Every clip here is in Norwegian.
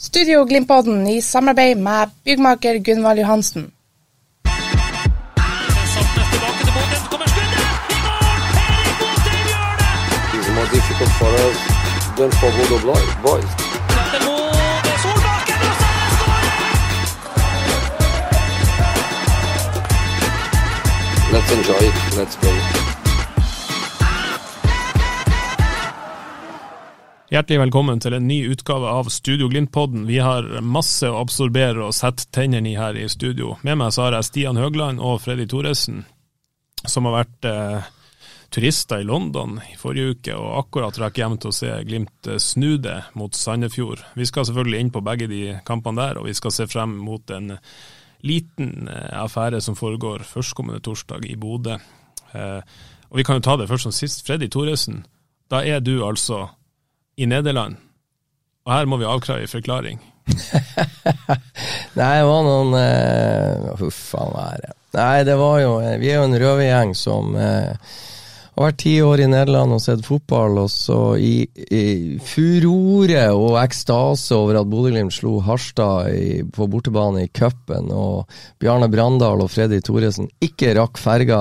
Studio Glimpodden i samarbeid med byggmaker Gunvald Johansen. It's more difficult for us than for Bodo boys. Let's enjoy it. Let's go. Hjertelig velkommen til en ny utgave av Studio Glimt-podden. Vi har masse å absorbere og sette tennene i her i studio. Med meg så har jeg Stian Høgland og Freddy Thoresen, som har vært eh, turister i London i forrige uke og akkurat rakk hjem til å se Glimt eh, snu det mot Sandefjord. Vi skal selvfølgelig inn på begge de kampene der, og vi skal se frem mot en liten eh, affære som foregår førstkommende torsdag i Bodø. Eh, og vi kan jo ta det først som sist. Freddy Thoresen, da er du altså i Nederland. Og her må vi avkreve en forklaring. Nei, det var noen uh, Huff a meg. Nei, det var jo Vi er jo en røvergjeng som uh, har vært ti år i Nederland og sett fotball, og så i, i furore og ekstase over at Bodø-Glimt slo Harstad i, på bortebane i cupen, og Bjarne Brandal og Freddy Thoresen ikke rakk ferga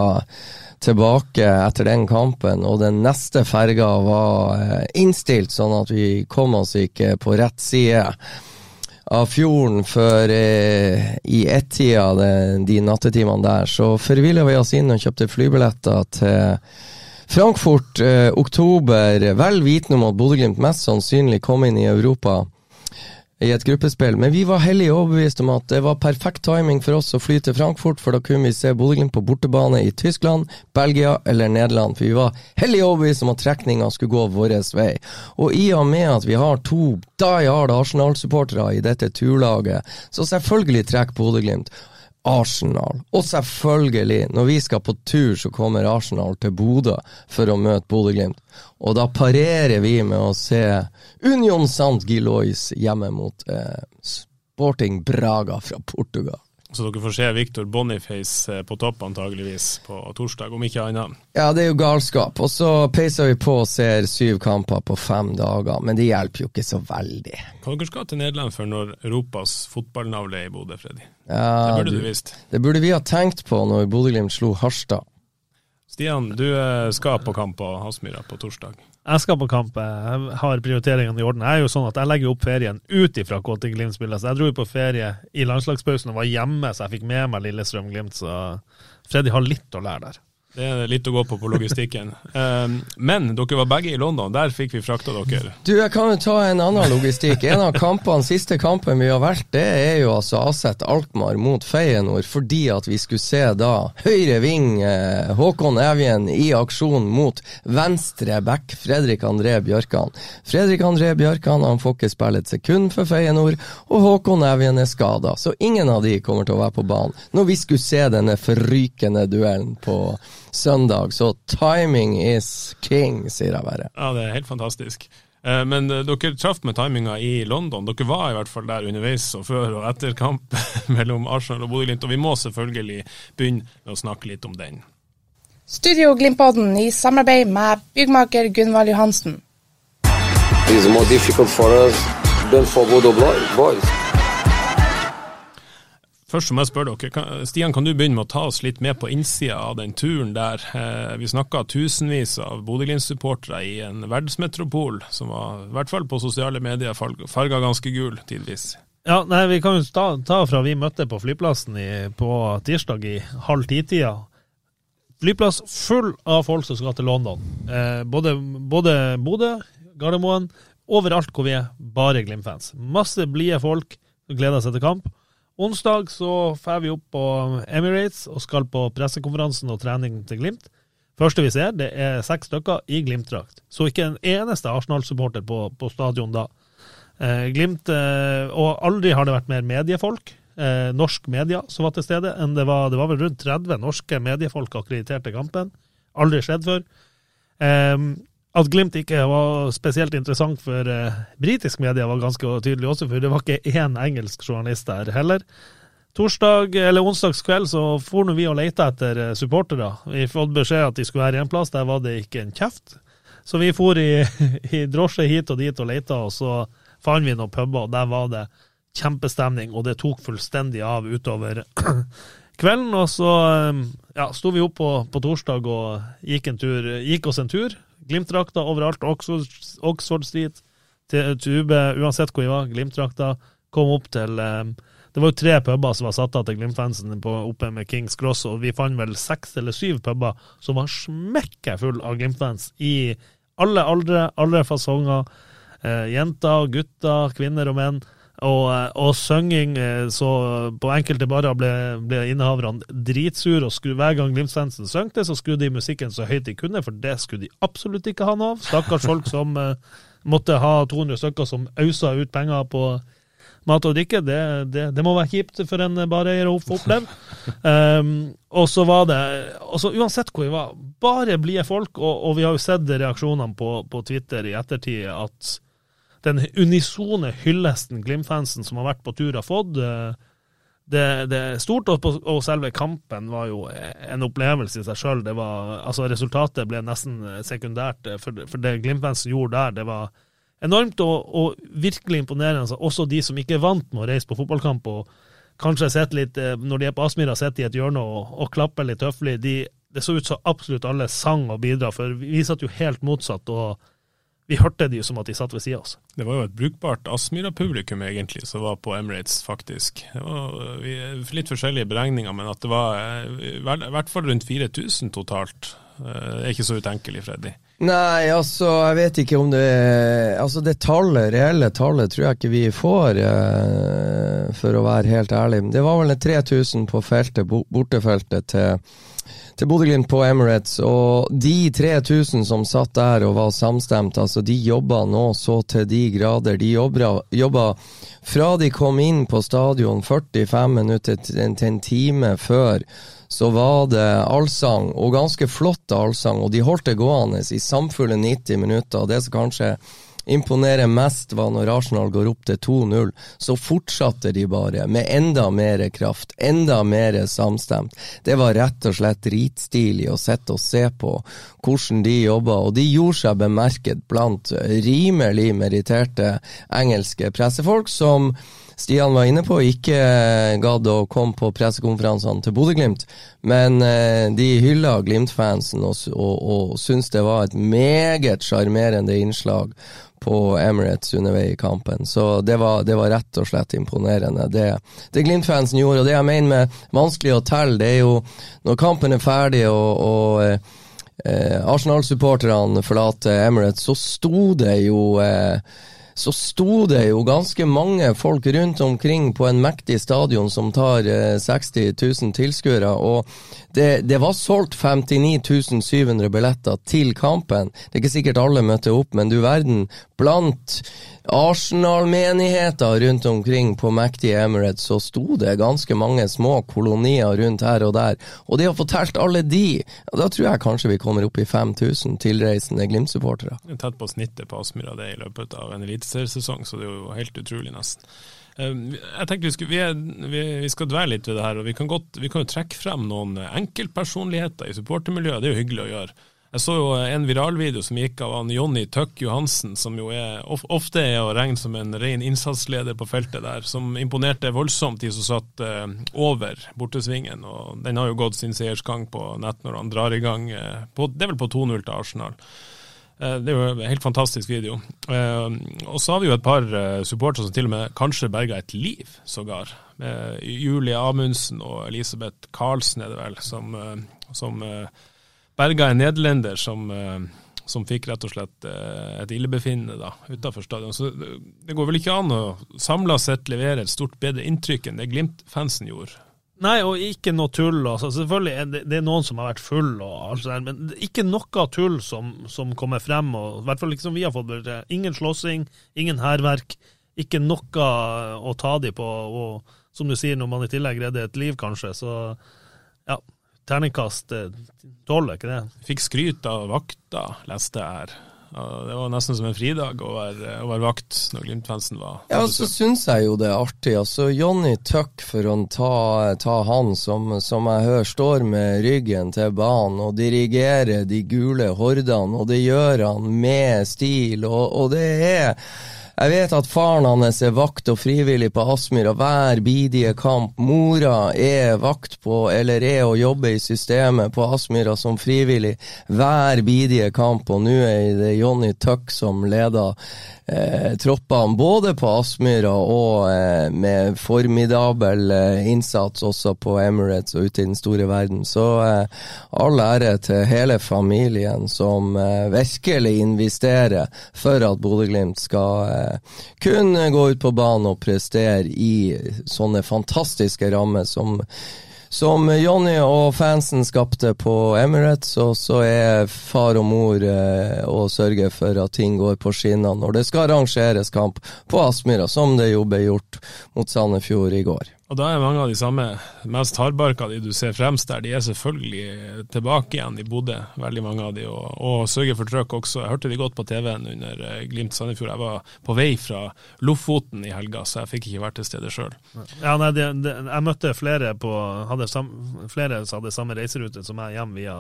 tilbake etter den kampen, og den neste ferga var eh, innstilt, sånn at vi kom oss ikke på rett side av fjorden før eh, i ett-tida, de, de nattetimene der. Så forvilla vi oss inn og kjøpte flybilletter til Frankfurt eh, oktober, vel vitende om at Bodø-Glimt mest sannsynlig kom inn i Europa i et gruppespill, men vi var hellig overbevist om at det var perfekt timing for oss å fly til Frankfurt, for da kunne vi se Bodø-Glimt på bortebane i Tyskland, Belgia eller Nederland, for vi var hellig overbevist om at trekninga skulle gå vår vei. Og i og med at vi har to die hard Arsenal-supportere i dette turlaget, så selvfølgelig trekker Bodø-Glimt. Arsenal. Og selvfølgelig, når vi skal på tur, så kommer Arsenal til Bodø for å møte Bodø-Glimt. Og da parerer vi med å se Union Sant Gilois hjemme mot eh, Sporting Braga fra Portugal. Så dere får se Victor Boniface eh, på topp antageligvis på torsdag, om ikke annet. Ja, det er jo galskap. Og så peiser vi på og ser syv kamper på fem dager, men det hjelper jo ikke så veldig. Hva dere skal til Nederland for når Europas fotballnavle er i Bodø, Freddy? Ja, Det burde du- du visst. Det burde vi ha tenkt på når Bodø-Glimt slo Harstad. Stian, du eh, skal på kamp på Hasmyra på torsdag. Jeg skal på kamp, jeg har prioriteringene i orden. Jeg er jo sånn at jeg legger opp ferien ut ifra hva til Glimt spiller. Så jeg dro jo på ferie i landslagspausen og var hjemme, så jeg fikk med meg Lillestrøm-Glimt. Så Freddy har litt å lære der. Det er litt å gå på på logistikken. Um, men dere var begge i London, der fikk vi frakta dere. Du, jeg kan jo ta en annen logistikk. En av kampene, siste kampen vi har vært, det er jo altså Aset Alkmaar mot Feyenoord, fordi at vi skulle se da høyre ving eh, Håkon Evjen i aksjon mot venstre back Fredrik André Bjørkan. Fredrik André Bjørkan han får ikke spille et sekund for Feyenoord, og Håkon Evjen er skada, så ingen av de kommer til å være på banen når vi skulle se denne forrykende duellen på søndag. Så timing is king, sier jeg bare. Ja, det er helt fantastisk. Eh, Men eh, dere traff med timinga i London. Dere var i hvert fall der underveis og før og etter kamp mellom Arsenal og Bodø-Glimt, og vi må selvfølgelig begynne med å snakke litt om den. Studio Glimpodden i samarbeid med byggmaker Gunvald Johansen. It's more difficult for us than for Bodo boys. Først må jeg spørre dere, Stian, kan du begynne med å ta oss litt med på innsida av den turen der? Eh, vi snakka tusenvis av Bodø-Glimt-supportere i en verdensmetropol som var, i hvert fall på sosiale medier, farg- farga ganske gul tidvis. Ja, nei, Vi kan jo ta, ta fra vi møtte på flyplassen i, på tirsdag i halv ti-tida. Flyplass full av folk som skal til London. Eh, både, både Bodø, Gardermoen, overalt hvor vi er, bare Glimt-fans. Masse blide folk som gleder seg til kamp. Onsdag så drar vi opp på Emirates og skal på pressekonferansen og trening til Glimt. Første vi ser, det er seks stykker i Glimt-drakt. Så ikke en eneste Arsenal-supporter på, på stadion da. Eh, Glimt eh, Og aldri har det vært mer mediefolk, eh, norsk media, som var til stede, enn det var. Det var vel rundt 30 norske mediefolk akkrediterte kampen. Aldri skjedd før. At Glimt ikke var spesielt interessant for eh, britisk media, var ganske tydelig også, for det var ikke én engelsk journalist der heller. Torsdag eller onsdags kveld så for vi og lette etter eh, supportere. Vi fikk beskjed at de skulle være en plass, der var det ikke en kjeft. Så vi for i, i drosje hit og dit og lette, og så fant vi noen puber, og der var det kjempestemning, og det tok fullstendig av utover kvelden. Og så eh, ja, sto vi opp på, på torsdag og gikk, tur, gikk oss en tur. Glimt-drakta overalt. Oxford, Street, til Tube, uansett hvor vi var. Glimt-drakta. Kom opp til um, Det var jo tre puber som var satt av til Glimt-fansen oppe med Kings Cross, og vi fant vel seks eller syv puber som var smekkefull av Glimt-fans i alle aldre, alle fasonger. Uh, jenter, gutter, kvinner og menn. Og, eh, og synging, eh, så på enkelte barer ble, ble innehaverne dritsure, og skru, hver gang Glimt-fansen søngte, så skrudde de musikken så høyt de kunne, for det skulle de absolutt ikke ha noe av. Stakkars folk som uh, måtte ha 200 stykker som ausa ut penger på mat og drikke. Det, det, det må være kjipt for en bareier å oppleve. Um, og så var det altså Uansett hvor vi var, bare blide folk, og, og, vi har jo sett reaksjonene på, på Twitter i ettertid at den unisone hyllesten Glimt-fansen som har vært på tur, har fått. Eh, det, det er stort, og, selve kampen var jo en opplevelse i seg sjøl. Altså, resultatet ble nesten sekundært, eh, for, for det Glimt-fansen gjorde der, det var enormt og, og, virkelig imponerende. Altså, også de som ikke er vant med å reise på fotballkamp og kanskje sitter litt, eh, når de er på Aspmyra, sitter i et hjørne og, og klapper litt høflig. De, det så ut som absolutt alle sang og bidra, for vi satt jo helt motsatt. og vi hørte det jo som at de satt ved sida av oss. Det var jo et brukbart Aspmyra-publikum egentlig som var på Emirates, faktisk. Det var litt forskjellige beregninger, men at det var eh, i hvert fall rundt 4000 totalt. Det eh, er ikke så utenkelig, Freddy. Nei, altså, jeg vet ikke om det Altså, det tallet, reelle tallet, tror jeg ikke vi får, uh, for å være helt ærlig. Det var vel 3000 på feltet, bortefeltet til til Bodø-Glimt på Emirates, og de 3000 som satt der og var samstemt, altså de jobba nå så til de grader. De jobba, fra de kom inn på stadion 45 minutter til en time før, så var det allsang, og ganske flott allsang, og de holdt det gående i samfulle 90 minutter. og Det som kanskje imponerer mest, var når Arsenal går opp til 2-0. Så fortsatte de bare, med enda mer kraft, enda mer samstemt. Det var rett og slett dritstilig å sitte og se på hvordan de jobba, og de gjorde seg bemerket blant rimelig meritterte engelske pressefolk som Stian var inne på, ikke gadd å komme på pressekonferansene til Bodø-Glimt, men eh, de hylla Glimt-fansen og, og, og syntes det var et meget sjarmerende innslag på Emirates underveis i kampen. Så det var, det var, rett og slett imponerende. Det, det Glimt-fansen gjorde, og det jeg mener med vanskelig å telle, det er jo når kampen er ferdig og, og eh, Arsenal-supporterne forlater Emirates, så sto det jo eh, så sto det jo ganske mange folk rundt omkring på en mektig stadion som tar eh, 60 000 tilskuere, og det, det, var solgt 59 700 billetter til kampen. Det er ikke sikkert alle møtte opp, men du verden, blant Arsenal-menigheter rundt omkring på mektige Emirates så sto det ganske mange små kolonier rundt her og der, og det å fortalt alle de, da tror jeg kanskje vi kommer opp i 5000 tilreisende Glimt-supportere. Tett på snittet på Aspmyra det i løpet av en eliteseriesesong, så det er jo helt utrolig, nesten. Ehm, jeg tenkte vi, skulle, vi, er, vi, skal dvele litt ved det her, og vi kan, godt, vi kan jo trekke frem noen enkeltpersonligheter i supportermiljøet. Det er jo hyggelig å gjøre. Jeg så jo en viralvideo som gikk av han Jonny Tøck Johansen, som jo er, ofte er å regne som en ren innsatsleder på feltet der, som imponerte voldsomt de som satt uh, over bortesvingen. og Den har jo gått sin seiersgang på nett når han drar i gang. På, det er vel på 2-0 til Arsenal. Eh, det er jo en helt fantastisk video. Eh, og så har vi jo et par eh, supportere som til og med kanskje berga et liv, sågar. Julie Amundsen og Elisabeth Karlsen er det vel, som, som berga en nederlender som, som, fikk rett og slett et illebefinnende utafor stadion. Så det går vel ikke an å samla sett levere et stort bedre inntrykk enn det Glimt-fansen gjorde Nei, og ikke noe tull. Altså, selvfølgelig er det, det, er noen som har vært full, og alt sånt, men ikke noe tull som, som kommer frem. Og, I hvert fall ikke som vi har fått beskjed. Ingen slåssing, ingen hærverk. ikke noe å ta de på. Og som du sier, når man i tillegg redder et liv, kanskje, så ja. Terningkast eh, tåler ikke det. Fikk skryt av vakta, leste jeg her. Det var nesten som en fridag å være, å være vakt når Glimt-fansen var Ja, så syns jeg jo det er artig. Altså, Jonny Tuck, for å ta, ta han som, som, jeg hører står med ryggen til banen og dirigerer de gule hordene, og det gjør han med stil, og, og det er jeg vet at faren hans er vakt og frivillig på Aspmyra hver bidige kamp. Mora er vakt på, eller er å jobbe i systemet på Aspmyra som frivillig hver bidige kamp, og nå er det Jonny Tuck som leder eh, troppene både på Aspmyra og eh, med formidabel eh, innsats også på Emirates og ute i den store verden. Så eh, all ære til hele familien som eh, virkelig investerer for at Bodø-Glimt skal kunne gå ut på banen og prestere i sånne fantastiske rammer som som Jonny og fansen skapte på Emirates, og så er far og mor eh, å sørge for at ting går på skinnene når det skal arrangeres kamp på Aspmyra, som det jo ble gjort mot Sandefjord i går. Og da er mange av de samme mest hardbarka de du ser fremst der, de er selvfølgelig tilbake igjen i Bodø, veldig mange av de, og, og sørger for trøkk også. Jeg hørte de godt på TV-en under eh, Glimt Sandefjord. Jeg var på vei fra Lofoten i helga, så jeg fikk ikke vært til stede sjøl. Ja, nei, jeg møtte flere, på, sam, flere som hadde samme reiserute som meg hjem via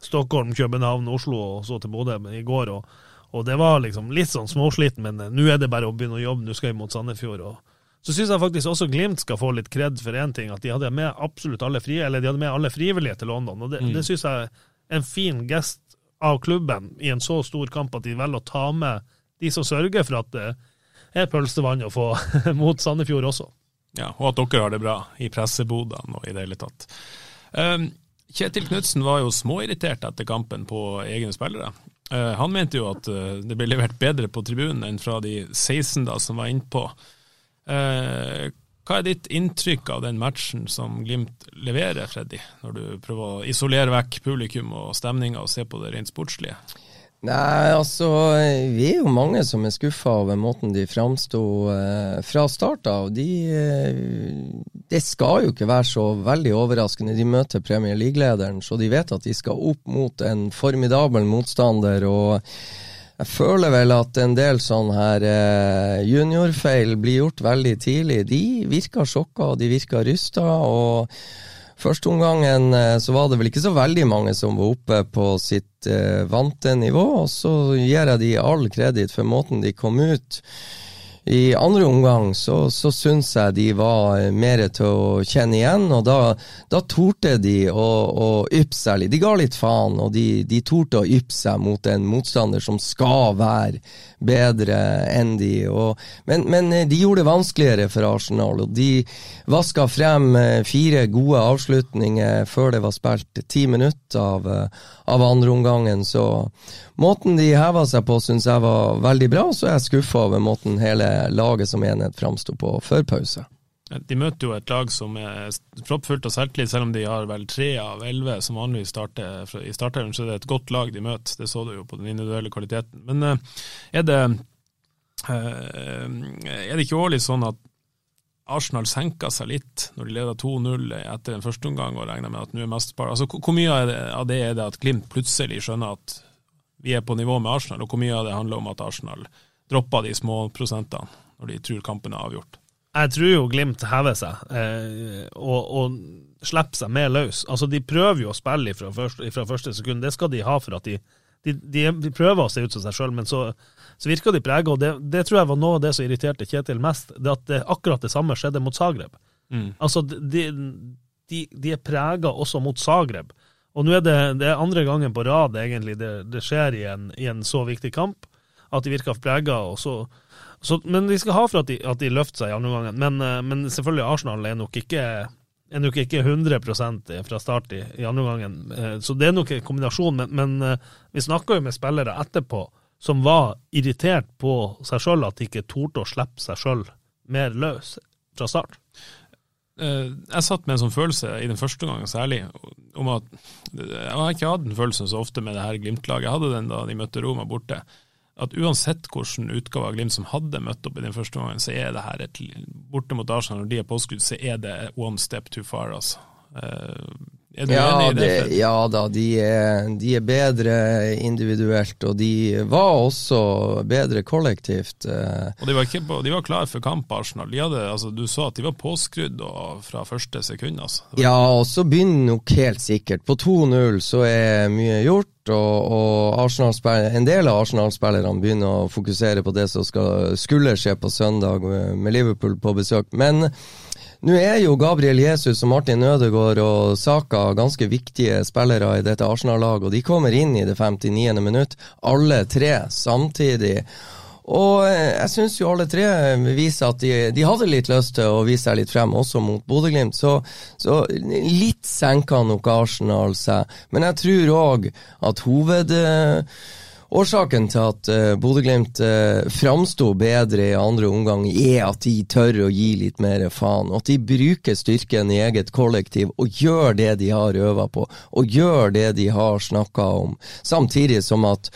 Stockholm, København, Oslo og så til Bodø i går. og og det var liksom litt sånn småsliten, men nå er det bare å begynne å jobbe. Nå skal vi mot Sandefjord. og så syns jeg faktisk også Glimt skal få litt kred for én ting, at de hadde med absolutt alle frie, eller de hadde med alle frivillige til London. og Det, mm. det syns jeg er en fin gest av klubben i en så stor kamp at de velger å ta med de som sørger for at det er pølsevann å få mot Sandefjord også. Ja, og at dere har det bra i pressebodene og i det hele tatt. Um, Kjetil Knutsen var jo småirritert etter kampen på egne spillere. Uh, han mente jo at uh, det ble levert bedre på tribunen enn fra de 16 da som var innpå. Eh, hva er ditt inntrykk av den matchen som Glimt leverer, Freddy, når du prøver å isolere vekk publikum og stemninga og se på det rent sportslige? Nei, altså Vi er jo mange som er skuffa over måten de framsto eh, fra start av. De, eh, det skal jo ikke være så veldig overraskende. De møter Premier League-lederen, så de vet at de skal opp mot en formidabel motstander. og jeg føler vel at en del sånn her eh, juniorfeil blir gjort veldig tidlig. De virka sjokka, de virka rysta. og Første omgangen eh, så var det vel ikke så veldig mange som var oppe på sitt eh, vante nivå. og Så gir jeg de all kreditt for måten de kom ut i andre omgang så, så syns jeg de var mer til å kjenne igjen, og da, da torde de å, å yppe seg litt. De ga litt faen, og de, de torde å yppe seg mot en motstander som skal være bedre enn de. Og, men, men, de gjorde det vanskeligere for Arsenal, og de vaska frem eh, fire gode avslutninger før det var spilt ti minutter av, eh, av andre omgangen. Så måten de heva seg på, syns jeg var veldig bra. Så er jeg skuffa over måten hele laget som enhet framsto på før pause. De møter jo et lag som er proppfullt av selvtillit, selv om de har vel tre av elleve som vanligvis starter i starteren, så det er et godt lag de møter. Det så du jo på den individuelle kvaliteten. Men eh, er det, eh, er det ikke årlig sånn at Arsenal senka seg litt når de leda 2-0 etter en første omgang og regna med at nå er mesteparten altså, Hvor mye av det er det at Glimt plutselig skjønner at vi er på nivå med Arsenal, og hvor mye av det handler om at Arsenal dropper de små prosentene når de tror kampen er avgjort? Jeg tror jo Glimt hever seg eh, og, og, slipper seg mer løs. Altså, De prøver jo å spille fra første, fra første sekund, det skal de ha for at de, de, de prøver å se ut som seg sjøl, men så, så, virker de prega. Det, det, tror jeg var noe av det som irriterte Kjetil mest, det at det, akkurat det samme skjedde mot Zagreb. Mm. Altså, de, de, de er prega også mot Zagreb. Og nå er det, det er andre gangen på rad egentlig det, det skjer i en, i en, så viktig kamp, at de virker prega. men de skal ha for at de, at de løfter seg i andre gangen. Men, eh, men, selvfølgelig, Arsenal er nok ikke, er nok ikke 100% fra start i, i andre gangen. Eh, så det er nok en kombinasjon. Men, men eh, vi snakka jo med spillere etterpå som var irritert på seg sjøl, at de ikke torde å slippe seg sjøl mer løs fra start. Eh, jeg satt med en sånn følelse i den første gangen særlig, om at Jeg har ikke hatt den følelsen så ofte med det her Glimt-laget. Jeg hadde den da de møtte Roma borte. at uansett hvilken utgave av Glimt som hadde møtt opp i den første gangen, så er det her et borte mot Arsenal, når de er påskudd, så er det one step too far, altså. Er du ja, enig i det? det ja da, de er, de er, bedre individuelt, og de var også bedre kollektivt. Eh. Og De var, ikke på, de var klar for kamp, Arsenal. De hadde, altså, du sa at de var påskrudd fra første sekund. Altså. Ja, og så begynner nok helt sikkert. På 2-0 så er mye gjort. Og, og en del av Arsenal-spillerne begynner å fokusere på det som skal, skulle skje på søndag med Liverpool på besøk. Men nå er jo Gabriel Jesus og Martin Ødegaard og Saka ganske viktige spillere i dette Arsenal-laget, og de kommer inn i det 59. minutt, alle tre samtidig. Og eh, jeg syns jo alle tre viser at de, de, hadde litt lyst til å vise seg litt frem, også mot Bodø-Glimt. Så, så, litt senka nok Arsenal seg. Men jeg tror òg at hoved Årsaken til at uh, Bodø-Glimt uh, framsto bedre i andre omgang, er at de tør å gi litt mer faen. Og at de bruker styrken i eget kollektiv og gjør det de har øva på, og gjør det de har snakka om. Samtidig som at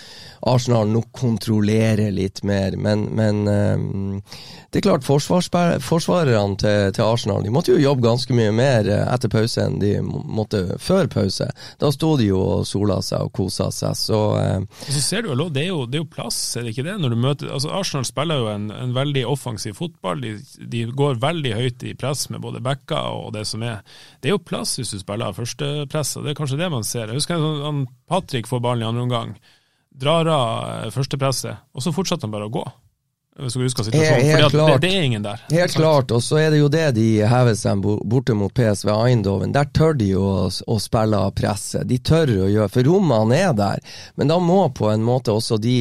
Arsenal nok kontrollerer litt mer, men, men uh, det er klart forsvarerne til, til, Arsenal de måtte jo jobbe ganske mye mer etter pause enn de måtte før pause. Da sto de jo og sola seg og kosa seg, så uh, så ser du jo, det er jo, det er jo plass, er det ikke det? Når du møter, altså Arsenal spiller jo en, en veldig offensiv fotball, de, de, går veldig høyt i press med både backer og det som er. Det er jo plass hvis du spiller førstepress, og det er kanskje det man ser. Jeg husker han Patrick får ballen i andre omgang drar av eh, førstepresset, og så fortsetter han bare å gå. Hvis du husker situasjonen, helt, helt det, det, er ingen der. Helt sant? klart, og så er det jo det de hever seg borte mot PSV Eindhoven. Der tør de jo å, å spille av presset. De tør å gjøre, for rommene er der. Men da må på en måte også de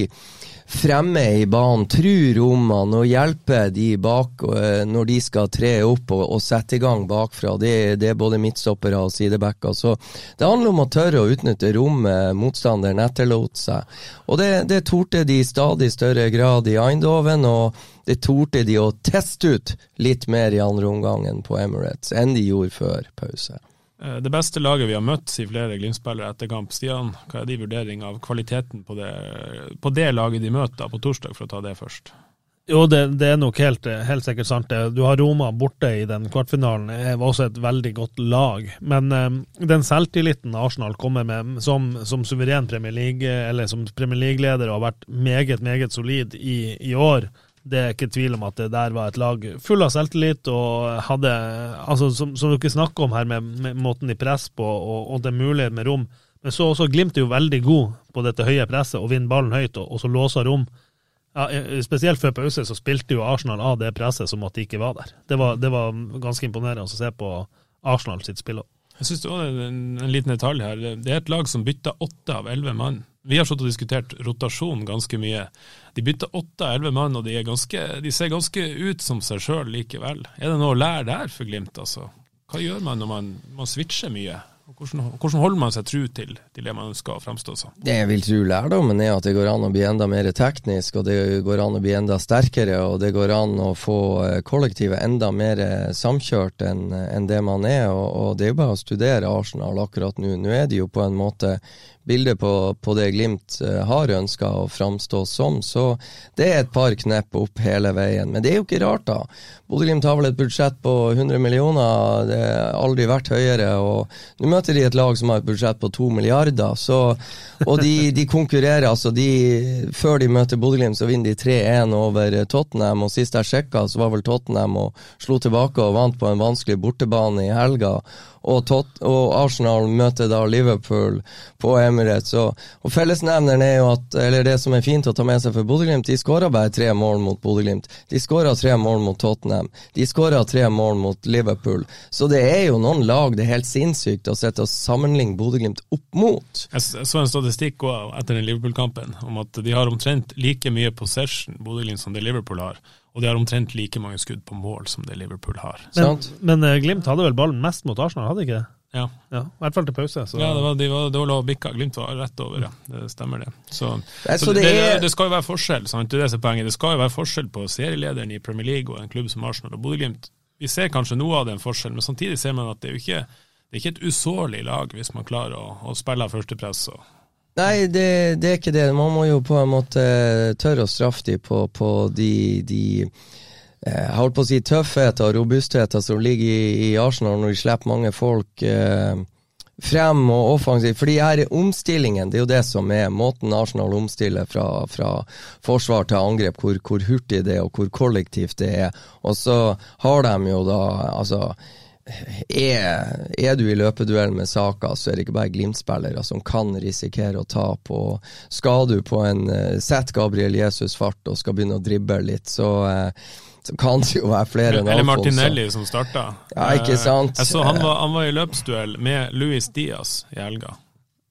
fremme i banen, tru rommene og hjelpe de bak eh, når de skal tre opp og, og sette i gang bakfra. Det, det, er både midtstoppere og sidebacker. Så det handler om å tørre å utnytte rommet motstanderen etterlot seg. Og det, det torde de i stadig større grad i Eindhoven. og det torde de å teste ut litt mer i andre omgangen på Emirates enn de gjorde før pause. Eh, det beste laget vi har møtt, sier flere Glimt-spillere etter kamp. Stian, hva er din vurdering av kvaliteten på det, på det, laget de møter på torsdag, for å ta det først? Jo, det, det er nok helt, helt, sikkert sant. Du har Roma borte i den kvartfinalen. Det var også et veldig godt lag. Men um, den selvtilliten Arsenal kommer med som, som suveren Premier League-leder som League og har vært meget, meget solid i, i år det er ikke tvil om at det der var et lag full av selvtillit og hadde altså Som, som dere snakker om her, med, med måten de presser på og, og det er mulighet med rom. Men så også Glimt er jo veldig god på dette høye presset og vinner ballen høyt og, og så låser rom. Ja, spesielt før pause så spilte jo Arsenal av det presset som at de ikke var der. Det var, det var ganske imponerende å se på Arsenal sitt spill. Jeg synes det var en, en liten detalj her. Det er et lag som bytta åtte av elleve mann vi har og diskutert rotasjon ganske mye. De bytter åtte av elleve mann, og de, ganske, de, ser ganske ut som seg sjøl likevel. Er det noe å lære der for Glimt, altså? Hva gjør man når man, man switcher mye? Hvordan, hvordan, holder man seg tru til, til det man ønsker å fremstå som? Det jeg vil tro lærdommen er at det går an å bli enda mer teknisk, og det går an å bli enda sterkere, og det går an å få eh, kollektivet enda mer samkjørt enn en det man er. Og, og det er jo bare å studere Arsenal akkurat nå. Nå er de jo på en måte bilde på, på, det Glimt eh, har ønska å framstå som. Så det er et par knepp opp hele veien. Men det er jo ikke rart, da. Bodø-Glimt har vel et budsjett på 100 millioner, det har aldri vært høyere. og Nå møter de et lag som har et budsjett på 2 milliarder. Så, og de, de, konkurrerer, altså de, Før de møter Bodø-Glimt, så vinner de 3-1 over Tottenham. og Sist jeg sjekka, så var vel Tottenham og slo tilbake og vant på en vanskelig bortebane i helga og, Tot og Arsenal møter da Liverpool på Emirates. Og, og fellesnevneren er jo at, eller det som er fint å ta med seg for Bodø-Glimt, de skåra bare tre mål mot Bodø-Glimt. De skåra tre mål mot Tottenham. De skåra tre mål mot Liverpool. Så det er jo noen lag det er helt sinnssykt å sette og sammenligne Bodø-Glimt opp mot. Jeg så en statistikk etter den Liverpool-kampen om at de har omtrent like mye possession Bodø-Glimt som det Liverpool har. Og de har omtrent like mange skudd på mål som det Liverpool har. Men, men uh, Glimt hadde vel ballen mest mot Arsenal, hadde de ikke det? Ja. ja. I hvert fall til pause. Så. Ja, det var, de var, det var bikka. Glimt var rett over, ja. Det stemmer, det. Så, det, så, så det, det, det, skal jo være forskjell, sant? det er det er poenget. Det skal jo være forskjell på serielederen i Premier League og en klubb som Arsenal og Bodø-Glimt. Vi ser kanskje noe av den forskjellen, men samtidig ser man at det er jo ikke, det er ikke et usårlig lag hvis man klarer å, å spille av førstepress og Nei, det, det, er ikke det. Man må jo på en måte tørre å straffe dem på, på de, de eh, jeg holdt på å si tøffheter og robustheter som ligger i, i Arsenal når de slipper mange folk eh, frem og offensivt. For her er omstillingen, det er jo det som er måten Arsenal omstiller fra, fra forsvar til angrep, hvor, hvor, hurtig det er og hvor kollektivt det er. Og så har de jo da altså er, er, du i løpeduell med Saka, så er det ikke bare Glimt-spillere som kan risikere å tape. Og skal du på en uh, Sett Gabriel Jesus fart og skal begynne å drible litt, så uh, så kan det jo være flere enn Eller Martinelli som starta. Ja, ikke sant. Jeg så han var, han var i løpsduell med Luis Diaz i helga.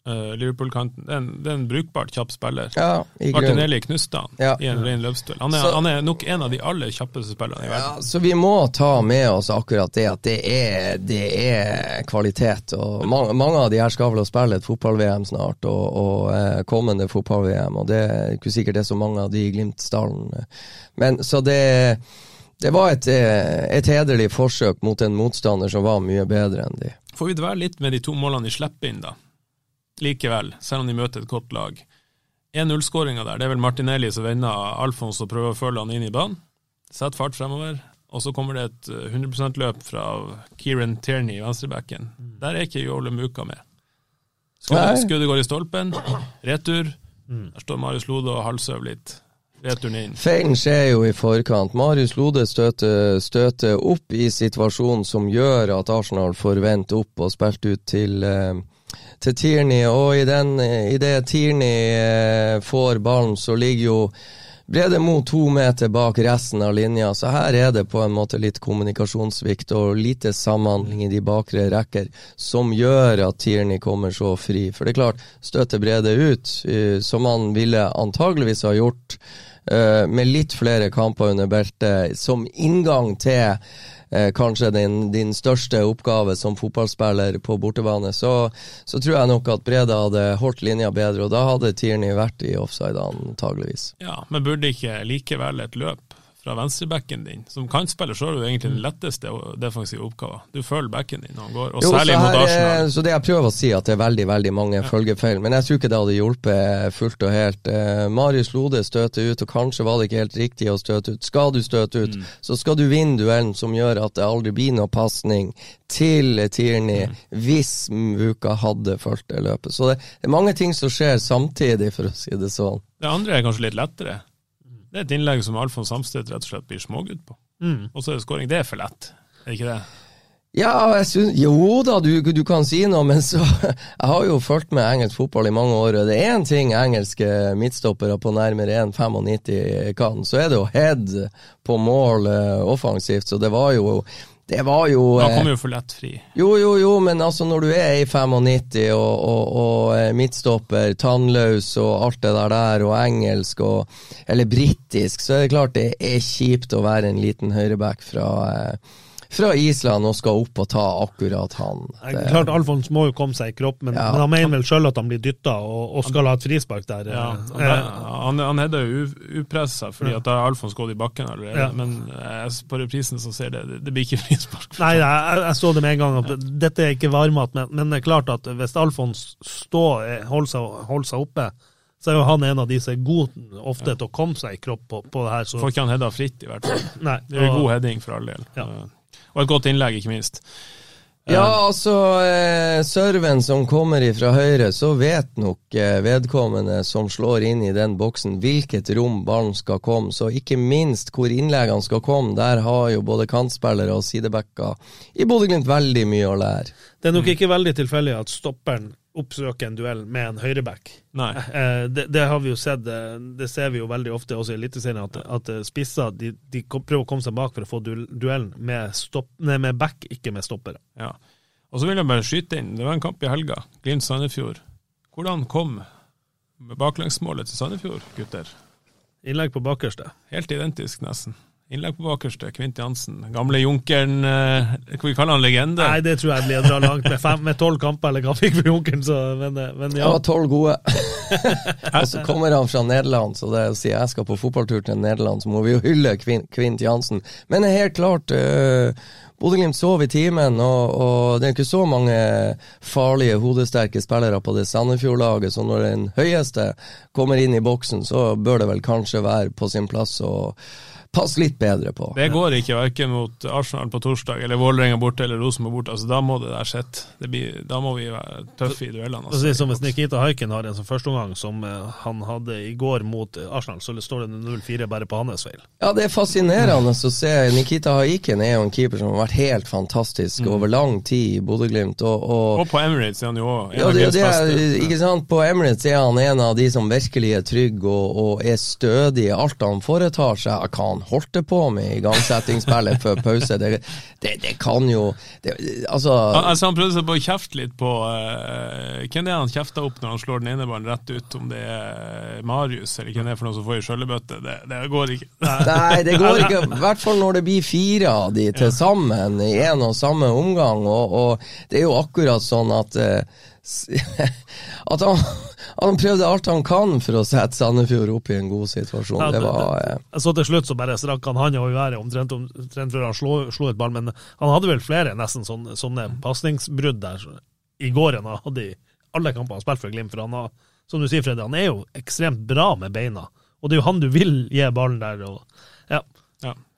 Uh, Liverpool-kanten. Det, det, er en brukbart kjapp spiller. Ja, Martinelli knuste han ja. i en ren løpsduell. Han, han, er nok en av de aller kjappeste spillerne i verden. Ja, så vi må ta med oss akkurat det, at det er, det er kvalitet. og mange, mange, av de her skal vel spille et fotball-VM snart, og, og eh, kommende fotball-VM. og Det er ikke sikkert det er så mange av de i Glimt-stallen. Men så det det var et, eh, et hederlig forsøk mot en motstander som var mye bedre enn de. Får vi dvele litt med de to målene de slipper inn, da? Likevel, selv om de møter et godt lag. 1-0-skåringa der, det er vel Martinelli som vender Alfons og prøver å følge han inn i banen. Sett fart fremover. Og så kommer det et 100 eh, %-løp fra Kieran Tierney i venstrebacken. Der er ikke Jole Muka med. Skuddet, skuddet går i stolpen. Retur. Der står Marius Lode og halvsøver litt. Feilen skjer jo i forkant. Marius Lode støter, støter, opp i situasjonen som gjør at Arsenal får vendt opp og spilt ut til eh, til Tierney, og i, den, i det Tierney eh, får ballen, så ligger jo Brede Mo to meter bak resten av linja, så her er det på en måte litt kommunikasjonssvikt og lite samhandling i de bakre rekker som gjør at Tierney kommer så fri. For det er klart, støter Brede ut, uh, som han ville antageligvis ha gjort uh, med litt flere kamper under beltet, som inngang til eh, kanskje din, din, største oppgave som fotballspiller på bortebane, så, så, tror jeg nok at Breda hadde holdt linja bedre, og da hadde Tierney vært i offside antageligvis. Ja, men burde ikke likevel et løp fra venstrebacken din. Som kantspiller så er det egentlig den letteste defensive oppgaven. Du følger backen din når han går, og jo, særlig mot Arsenal. Så det jeg prøver å si, at det er veldig veldig mange ja. følgefeil, men jeg tror ikke det hadde hjulpet fullt og helt. Eh, Marius Lode støter ut, og kanskje var det ikke helt riktig å støte ut. Skal du støte ut, mm. så skal du vinne duellen som gjør at det aldri blir noe pasning til Tierney mm. hvis Muka hadde fulgt det løpet. Så det er mange ting som skjer samtidig, for å si det sånn. Det andre er kanskje litt lettere. Det er et innlegg som Alfons Samstedt rett og slett blir smågutt på. Mm. Og så er det skåring. Det er for lett, er ikke det? Ja, jeg synes, jo da, du, du, kan si noe, men så Jeg har jo fulgt med engelsk fotball i mange år, og det er én ting engelske midtstoppere på nærmere 1,95 kan, så er det jo head på mål eh, offensivt. Så det var jo det var jo Da kom jo for lett fri. Jo, jo, jo, men altså når du er i 95 og, og, og eh, midtstopper, tannløs og alt det der der, og engelsk og Eller britisk, så er det klart det er kjipt å være en liten høyreback fra eh, fra Island og skal opp og ta akkurat han. Det... Klart Alfons må jo komme seg i kropp, men, ja. men han mener vel sjøl at han blir dytta og, og, skal ha et frispark der. Ja, eh, han, han hedder jo upressa fordi at da har Alfons gått i bakken allerede, ja. men eh, på reprisen så ser det det blir ikke frispark. Nei, jeg, jeg, så det med en gang, at dette er ikke varmmat, men, men, det er klart at hvis Alfons står, eh, holder seg, holder seg oppe så er jo han en av de som er god ofte til å komme seg i kropp på, på det her. Så. Får ikke han hedda fritt, i hvert fall. Nei, det er jo god heading for all del. Ja. Og et godt innlegg, ikke minst. Ja, altså, eh, serven som kommer fra høyre, så vet nok eh, vedkommende som slår inn i den boksen, hvilket rom ballen skal komme. Så ikke minst hvor innleggene skal komme. Der har jo både kantspillere og sidebacker i Bodø-Glimt veldig mye å lære. Det er nok ikke veldig tilfeldig at stopperen oppsøke en duell med en høyreback. Eh, det, det, har vi jo sett, eh, det ser vi jo veldig ofte også i Eliteserien, at, at eh, spisser de, de, prøver å komme seg bak for å få duellen med, stopp, nei, med back, ikke med stoppere. Ja. Og så vil jeg bare skyte inn, det var en kamp i helga, Glimt-Sandefjord. Hvordan kom baklengsmålet til Sandefjord, gutter? Innlegg på bakerste. Helt identisk, nesten. Innlegg på bakerste. Kvint Jansen. Gamle junkeren, eh, kan vi kalle han legende? Nei, det tror jeg blir å dra langt med fem, med tolv kamper, eller hva han fikk for Junkeren, så men, men ja. Det var tolv gode. og så kommer han fra Nederland, så det å si jeg skal på fotballtur til Nederland, så må vi jo hylle Kvint, Kvint Jansen. Men helt klart øh, Bodø-Glimt sov i timen, og, og det er ikke så mange farlige, hodesterke spillere på det Sandefjord-laget, så når den høyeste kommer inn i boksen, så bør det vel kanskje være på sin plass å passe litt bedre på. Det går ikke verken mot Arsenal på torsdag eller Vålerenga borte eller Rosenborg borte. Altså, da må det der sitte. Da må vi være tøffe i duellene. Altså. så er som hvis Nikita Haiken har en sånn førsteomgang som eh, han hadde i går mot eh, Arsenal, så står det 0-4 bare på hans feil. Ja, det er fascinerende å se. Nikita Haiken er jo en keeper som har vært helt fantastisk over lang tid i Bodø-Glimt. Og, og, Og på Emirates er han jo òg en ja, det, det er, beste. ikke sant? På Emirates er han en av de som virkelig er trygg og, og er stødig i alt han foretar seg. Hva han holdt det på med i igangsettingsspillet før pause, det, det, det kan jo det, Altså altså han prøvde seg på å kjefte litt på uh, Hvem det er han kjefter opp når han slår den ene ballen rett ut? Om det er Marius eller hvem det er for noen som får i skjøllebøtte? Det, det går ikke. Nei, det går ikke. I hvert fall når det blir fire av de til sammen i en og samme omgang. Og, og det er jo akkurat sånn at uh, At han, han prøvde alt han kan for å sette Sandefjord opp i en god situasjon. Det var eh, Så til slutt så bare strakk han hånda i været omtrent, omtrent før han slo, slo et ball, men han hadde vel flere nesten sånne, sånne pasningsbrudd der så- i går enn han hadde i alle kampene han spilte for Glimt. For han har, som du sier, Fredrik, han er jo ekstremt bra med beina. Og det er jo han du vil gi ballen der. og ja.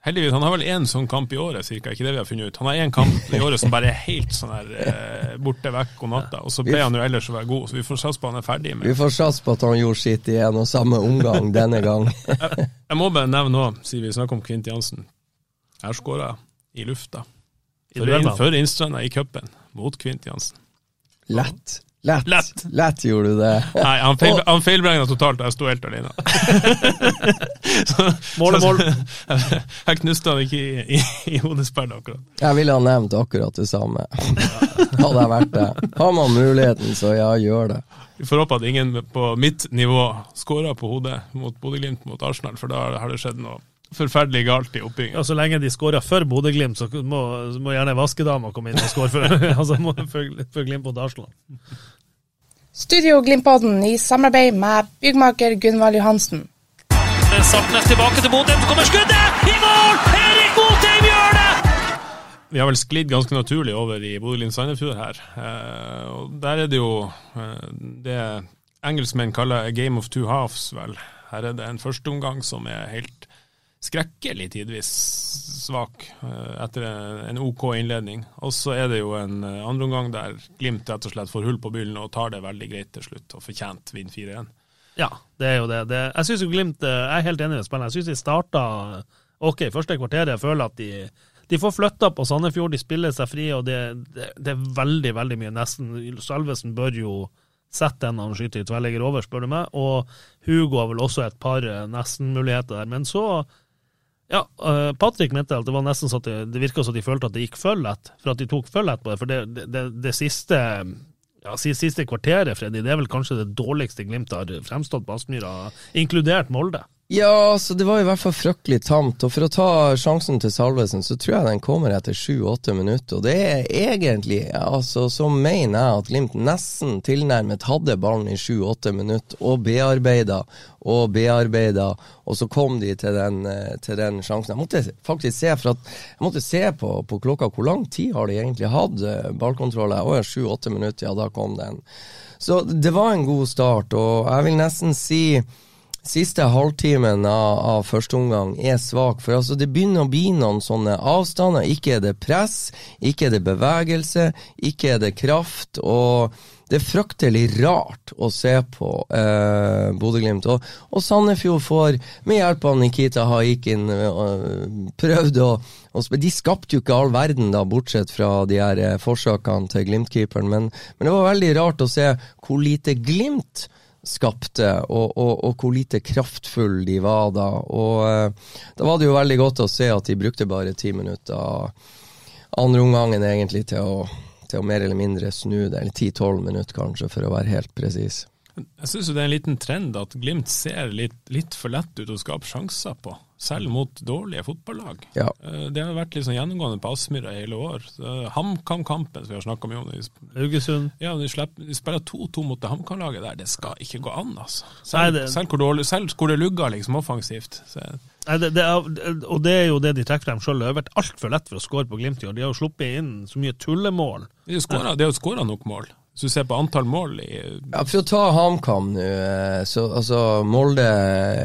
Heldigvis, han har vel én sånn kamp i året, cirka, ikke det vi har funnet ut. Han har én kamp i året som bare er helt sånn her eh, borte vekk og natta, og så ble han jo ellers å være god, så vi får satse på han er ferdig med Vi får satse på at han gjorde sitt i en og samme omgang denne gang. Jeg må bare nevne nå, siden vi snakker om Kvint Jansen. Jeg har skåra i lufta. I For, for Innstranda i cupen, mot Kvint Jansen. Lett. Lett. Lett. Lett gjorde du det. Nei, han, feil, han feilberegna totalt, og jeg sto helt alene. så, Mål mål. Jeg, jeg knuste han ikke i, i, i hodesperret akkurat. Jeg ville ha nevnt akkurat det samme. Hadde jeg vært det. Har man muligheten, så ja, gjør det. Vi får håpe at ingen på mitt nivå skårer på hodet mot Bodø-Glimt mot Arsenal, for da har det skjedd noe forferdelig galt i oppbygginga. Ja, så lenge de skårer for Bodø-Glimt, så må, så må gjerne vaskedama komme inn og skåre for, altså, for, for Glimt mot Arsenal. Studio Glimpodden i samarbeid med byggmaker Gunvald Johansen. Sartnes tilbake til Bodø, så kommer skuddet! I mål! Erik Botheim gjør det! Vi har vel sklidd ganske naturlig over i Bodø-Glimt Sandefjord her. Eh, og der er det jo eh, det engelskmenn kaller a game of two halves, vel. Her er det en førsteomgang som er helt skrekkelig tidvis svak eh, etter en, OK innledning. Og så er det jo en andre andreomgang der Glimt rett og slett får hull på byllen og tar det veldig greit til slutt, og fortjent vinner 4-1. Ja, det er jo det. det jeg synes jo Glimt, eh, jeg er helt enig med spillerne. Jeg synes de starta ok første kvarteret. Jeg føler at de, de får flytta på Sandefjord, de spiller seg fri, og det, det, det er veldig, veldig mye nesten. Salvesen bør jo sette den han skyter i tverrligger over, spør du meg. Og Hugo har vel også et par eh, nesten-muligheter der. Men så ja, uh, Patrick mente at det var nesten så at det, virka som de følte at det gikk for lett, for at de tok for lett på det. For det, det, det siste ja, siste kvarteret, Freddy, det er vel kanskje det dårligste Glimt har fremstått på Aspmyra, inkludert Molde. Ja, så det var i hvert fall fryktelig tamt. Og for å ta sjansen til Salvesen, så tror jeg den kommer etter sju-åtte minutter. Og det er egentlig, altså, så mener jeg at Glimt nesten tilnærmet hadde ballen i sju-åtte minutter, og bearbeida og bearbeida, og så kom de til den, eh, til den sjansen. Jeg måtte faktisk se, for at, jeg måtte se på, på klokka, hvor lang tid har de egentlig hatt eh, ballkontroll? Å ja, sju-åtte minutter, ja, da kom den. Så det var en god start, og jeg vil nesten si Siste halvtimen av, av første omgang er svak, for altså det begynner å bli noen sånne avstander. Ikke er det press, ikke er det bevegelse, ikke er det kraft. og det er fryktelig rart å se på eh, Bodø-Glimt. Og, og Sandefjord får, med hjelp av Nikita Haikin, eh, prøvd å, å De skapte jo ikke all verden, da, bortsett fra de her eh, forsøkene til Glimt-keeperen. Men, men det var veldig rart å se hvor lite Glimt skapte, og, og, og hvor lite kraftfull de var da. Og eh, da var det jo veldig godt å se at de brukte bare ti minutter andre omgangen egentlig til å, til å mer eller mindre snu det, eller ti-tolv minutter kanskje, for å være helt presis. Jeg syns det er en liten trend at Glimt ser litt, litt for lett ut å skape sjanser på. Selv mot dårlige fotballag. Ja. Eh, Det har vært sånn gjennomgående på Aspmyra i hele år. Så HamKam-kampen som vi har snakka mye om de Haugesund. Ja, de, slipper, de spiller 2-2 mot det HamKam-laget der. Det skal ikke gå an, altså. Nei, Selv, det- selv, hvor, dårlig, selv hvor det lugger liksom offensivt. Så, Nei, det, det er, og det er jo det de trekker frem sjøl. Det har vært altfor lett for å skåre på Glimt i år. De har jo sluppet inn så mye tullemål. de de har jo skåra nok mål. Hvis du ser på antall mål i Ja, For å ta HamKam nå, eh, så altså Molde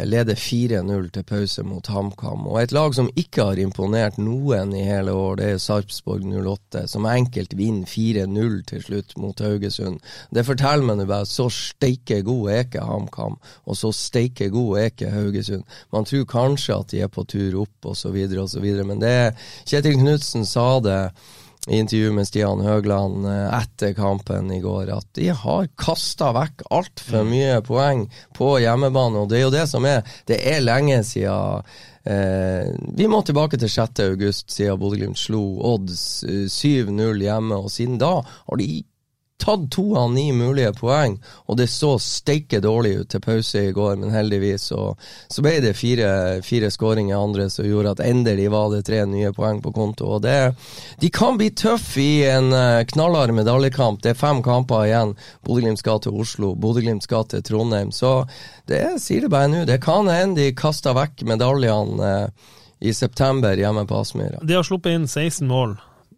leder 4-0 til pause mot HamKam. Og et lag som ikke har imponert noen i hele år, det er Sarpsborg 08, som enkelt vinner 4-0 til slutt mot Haugesund. Det forteller meg nå bare så steike god er ikke HamKam, og så steike god er ikke Haugesund. Man tror kanskje at de er på tur opp, så videre, men det Kjetil Knutsen sa det i intervju med Stian Høgland eh, etter kampen i går, at de har kasta vekk altfor mye poeng på hjemmebane. Og det er jo det som er Det er lenge siden eh, Vi må tilbake til 6. august, siden Bodø-Glimt slo Odds eh, 7-0 hjemme. Og siden da har de tatt to av ni mulige poeng, og det så steike dårlig ut til pause i går, men heldigvis så, så ble det fire, fire skåringer andre som gjorde at endelig var det tre nye poeng på konto. og det, De kan bli tøffe i en uh, knallhard medaljekamp. Det er fem kamper igjen. Bodø-Glimt skal til Oslo, Bodø-Glimt skal til Trondheim. Så det sier det bare nå. Det kan hende de kaster vekk medaljene eh, i september hjemme på Aspmyra. De har sluppet inn 16 mål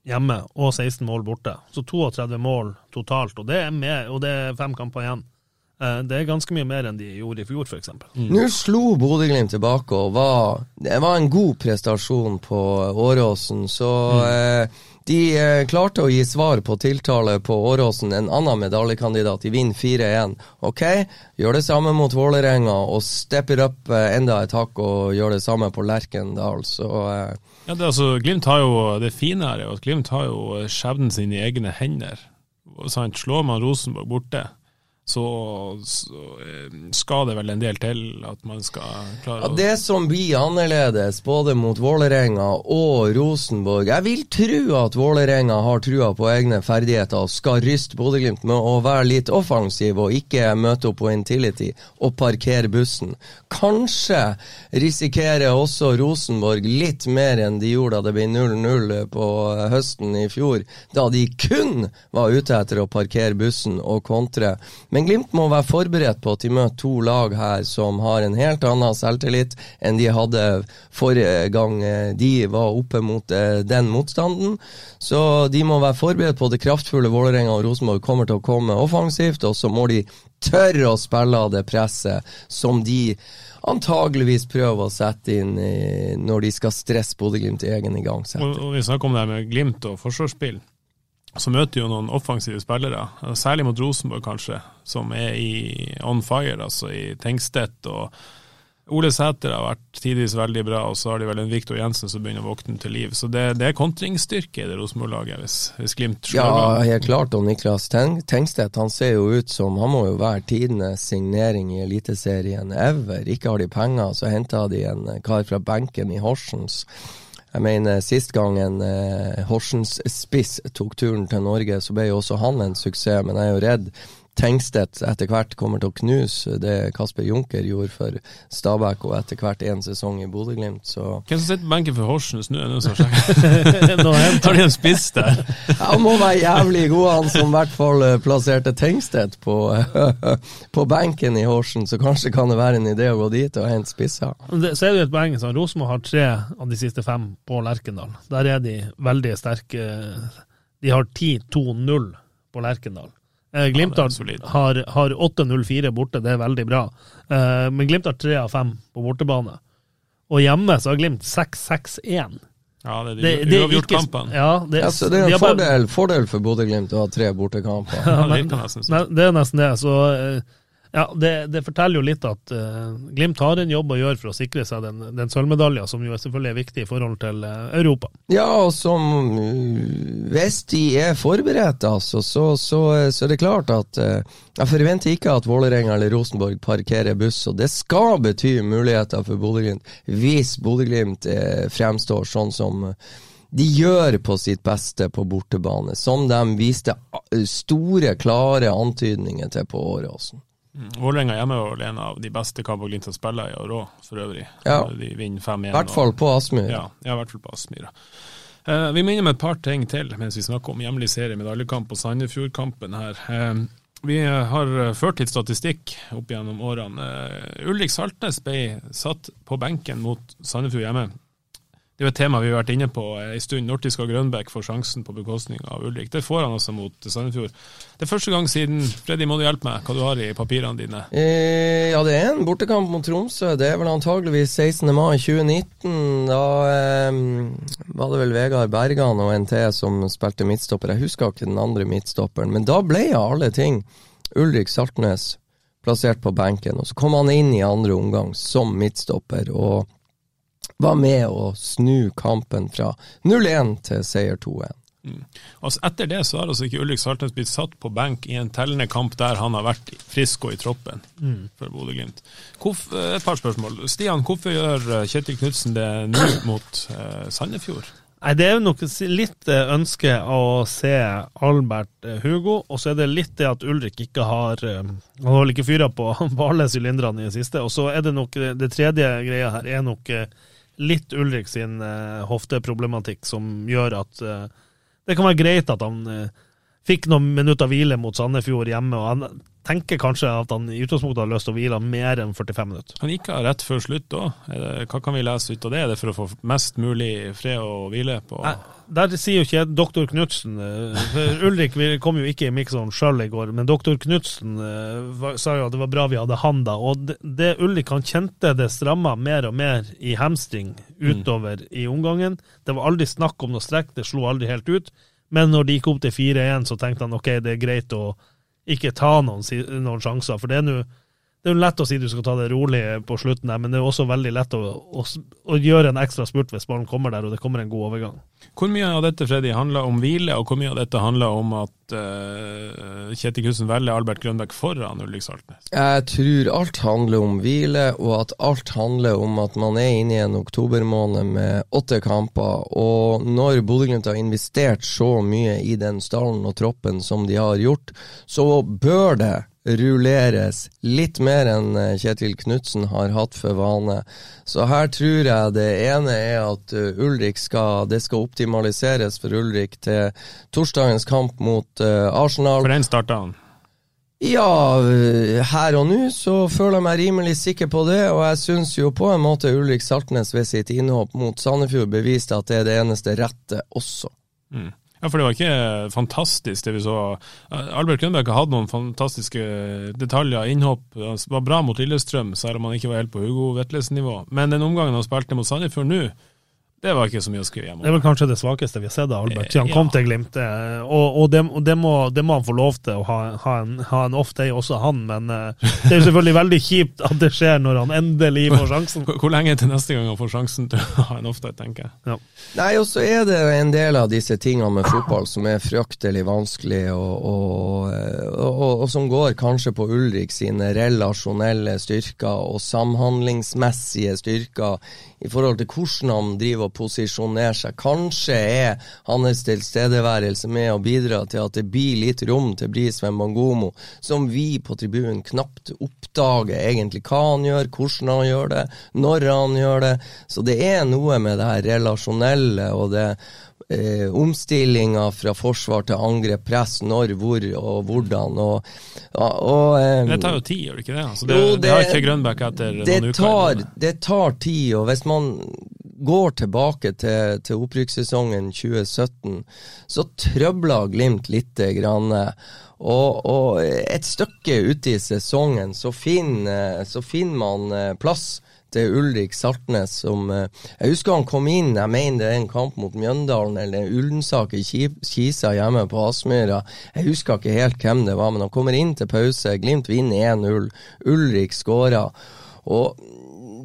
hjemme og 16 mål borte. Så 32 mål totalt, og det er, med, og det er fem kamper igjen. Eh, Det er ganske mye mer enn de gjorde i fjor, f.eks. Nå slo Bodø-Glimt tilbake, og var, det var en god prestasjon på Åråsen. Så eh, de eh, klarte å gi svar på tiltale på Åråsen, en annen medaljekandidat. De vinner 4-1. Ok, gjør det samme mot Vålerenga, og stepper opp eh, enda et hakk og gjør det samme på Lerkendal. Så eh, Ja, det, altså, Glimt har jo, det fine her er jo at Glimt har jo skjebnen sin i egne hender. Sant? Slår man Rosenborg borte, så, så eh, skal det vel en del til at man skal klare Ja, å Det som blir annerledes både mot Vålerenga og Rosenborg Jeg vil tro at Vålerenga har trua på egne ferdigheter og skal ryste Bodø-Glimt med å være litt offensiv og ikke møte opp på Intility og parkere bussen. Kanskje risikerer også Rosenborg litt mer enn de gjorde da det ble 0-0 på høsten i fjor, da de kun var ute etter å parkere bussen og kontre. Men Glimt må være forberedt på at de møter to lag her som har en helt annen selvtillit enn de hadde forrige gang eh, de var oppe mot eh, den motstanden. Så de må være forberedt på det kraftfulle Vålerenga og Rosenborg kommer til å komme offensivt, og så må de tørre å spille av det presset som de antageligvis prøver å sette inn når de skal stresse Bodø-Glimt i egen igangsetting. Og, og vi snakker om det med Glimt og forsvarsspill. Så møter jo noen offensive spillere, særlig mot Rosenborg kanskje, som er i on fire, altså i Tengstedt. og Ole Sæter har vært tidvis veldig bra, og så har de vel en Viktor Jensen som begynner å våkne til liv. Så det, det er kontringsstyrke i det Rosenborg-laget, hvis, hvis Glimt slår Ja, helt klart. Og Niklas Teng Tengstedt han ser jo ut som Han må jo være tidenes signering i Eliteserien ever. Ikke har de penger, så henter de en kar fra benken i Horsens. Jeg mener, Sist gang en eh, Horsens-spiss tok turen til Norge, så ble jo også han en suksess. Men jeg er jo redd Tengstedt etter hvert kommer til å knuse det Kasper Junker gjorde for Stabæk, og etter hvert én sesong i Bodø-Glimt. Så Hvem som sitter på benken for Horsens nå? Nå Tar de en spiss der? Han må være jævlig god, han som i hvert fall eh, plasserte Tengstedt på, på benken i Horsen, så kanskje kan det være en idé å gå dit og hente spisser. Så er det jo et poeng. sånn, Rosenborg har tre av de siste fem på Lerkendal. Der er de veldig sterke. De har 10-2-0 på Lerkendal. Eh, Glimt Ja, har, har, har 8-0-4 borte, det er veldig bra. Eh, men Glimt har 3 av 5 på bortebane. Og hjemme så har Glimt 6-6-1. Ja, det er de det uavgjort ikke- kampene. Ja, det, Ja, så det er de en bare- fordel, fordel for Bodø-Glimt å ha tre bortekamper. Ja, men det er nesten det. Så eh, ja, det, det forteller jo litt at uh, Glimt har en jobb å gjøre for å sikre seg den, den sølvmedaljen, som jo selvfølgelig er viktig i forhold til uh, Europa. Ja, og som uh, Hvis de er forberedt, altså, så, så, så er det klart at uh, Jeg forventer ikke at Vålerenga eller Rosenborg parkerer buss, og det skal bety muligheter for Bodø-Glimt hvis Bodø-Glimt fremstår sånn som de gjør på sitt beste på bortebane, som de viste store, klare antydninger til på Åråsen. Mm. Vålerenga hjemme er en av de beste kampene Glimt har spilt i år òg, for øvrig. Ja. De vinner 5-1. I hvert fall på Aspmyr. Ja, i hvert fall på Aspmyr. Eh, vi må innom et par ting til mens vi snakker om hjemlig serie, medaljekamp og Sandefjordkampen her. Eh, vi har ført litt statistikk opp gjennom årene. Eh, Ulrik Saltnes ble satt på benken mot Sandefjord hjemme. Det er jo et tema vi har vært inne på en stund. Når skal Grønbæk få sjansen på bekostning av Ulrik? Det får han altså mot Sandefjord. Det er første gang siden Freddy, må du hjelpe meg hva du har i papirene dine? Eh, ja, det er en bortekamp mot Tromsø. Det er vel antageligvis 16. mai 2019. Da eh, var det vel Vegard Bergan og NT som spilte midtstopper. Jeg husker ikke den andre midtstopperen, men da ble av alle ting Ulrik Saltnes plassert på benken. Og så kom han inn i andre omgang som midtstopper. og var med å snu kampen fra 0-1 til seier 2-1. Mm. Altså etter det så har altså ikke Ulrik Saltnes blitt satt på benk i en tellende kamp der han har vært frisk og i troppen mm. for Bodø-Glimt. Et par spørsmål. Stian, hvorfor gjør eh, Kjetil Knutsen det nå mot eh, Sandefjord? Nei, Det er jo nok litt eh, ønske å se Albert Hugo, og så er det litt det at Ulrik ikke har Han har vel ikke fyra på, på alle sylinderne i det siste. Og så er det nok det tredje greia her er nok litt Ulrik sin uh, hofteproblematikk som gjør at uh, det kan være greit at han uh, fikk noen minutter hvile mot Sandefjord hjemme. og han tenker kanskje at han i utgangspunktet har lyst til å hvile mer enn 45 minutter. Han gikk av rett før slutt òg. Hva kan vi lese ut av det? Er det for å få mest mulig fred og hvile? på... Nei, der sier jo ikke doktor Knutsen eh, Ulrik kom jo ikke i miksen sjøl i går, men doktor Knutsen eh, sa jo at det var bra vi hadde han da. Og det, det Ulrik han kjente det stramma mer og mer i hamstring utover mm. i omgangen. Det var aldri snakk om noe strekk, det slo aldri helt ut. Men når de gikk opp til 4-1, så tenkte han ok, det er greit å ikke ta noen, noen sjanser. For det er jo det er jo lett å si du skal ta det rolig på slutten, der, men det er også veldig lett å, å, å gjøre en ekstra spurt hvis ballen kommer der og det kommer en god overgang. Hvor mye av dette Freddy, handler om hvile, og hvor mye av dette handler om at uh, Kjetil Kussen velger Albert Grønbæk foran Ulrik Saltnes? Jeg tror alt handler om hvile, og at alt handler om at man er inne i en oktobermåned med åtte kamper. Og når Bodø-Glimt har investert så mye i den stallen og troppen som de har gjort, så bør det rulleres litt mer enn eh, Kjetil Knutsen har hatt for vane. Så her tror jeg det ene er at eh, Ulrik skal Det skal optimaliseres for Ulrik til torsdagens kamp mot uh, Arsenal. For den starta han? Ja, her og nå så føler jeg meg rimelig sikker på det, og jeg syns jo på en måte Ulrik Saltnes ved sitt innhopp mot Sandefjord beviste at det er det eneste rette også. Mm. Ja, for det var ikke fantastisk det vi så. Albert Grønbæk hadde noen fantastiske detaljer, innhopp. Var bra mot Lillestrøm, selv om han ikke var helt på Hugo Vetlesen-nivå. Men den omgangen han spilte mot Sandefjord nå, det var ikke så mye å skrive hjem om. Det er vel kanskje det svakeste vi har sett av Albert siden han ja. kom til Glimt. Eh, og, og, det, det, må, det, må, han få lov til å ha, ha en, ha en off-day, også han. Men uh, det er jo selvfølgelig veldig kjipt at det skjer når han endelig får sjansen. Hvor, hvor lenge til neste gang han får sjansen til å ha en off-day, tenker jeg. Ja. Nei, og så er det en del av disse tingene med fotball som er fryktelig vanskelig, og, og, som går kanskje på Ulrik sine relasjonelle styrker og samhandlingsmessige styrker i forhold til hvordan han driver og posisjonerer seg. Kanskje er hans tilstedeværelse med å bidra til at det blir litt rom til Brisveen Bangomo, som vi på tribunen knapt oppdager egentlig hva han gjør, hvordan han gjør det, når han gjør det. Så det er noe med det her relasjonelle og det eh, omstillinga fra forsvar til angrep, press, når, hvor og hvordan. Og, og, eh, det tar jo tid, gjør det ikke det? Altså, det, jo, det, det har ikke Grønbæk etter noen uker? Det tar tid, og hvis man går tilbake til, til opprykkssesongen 2017, så trøbla Glimt lite grann. Og, og, et stykke ute i sesongen så finner, så finner man eh, plass til Ulrik Saltnes som eh, Jeg husker han kom inn, jeg mener det er en kamp mot Mjøndalen eller Ullensaker Kisa hjemme på Aspmyra. Jeg husker ikke helt hvem det var, men han kommer inn til pause. Glimt vinner 1-0. Ulrik skåra. Og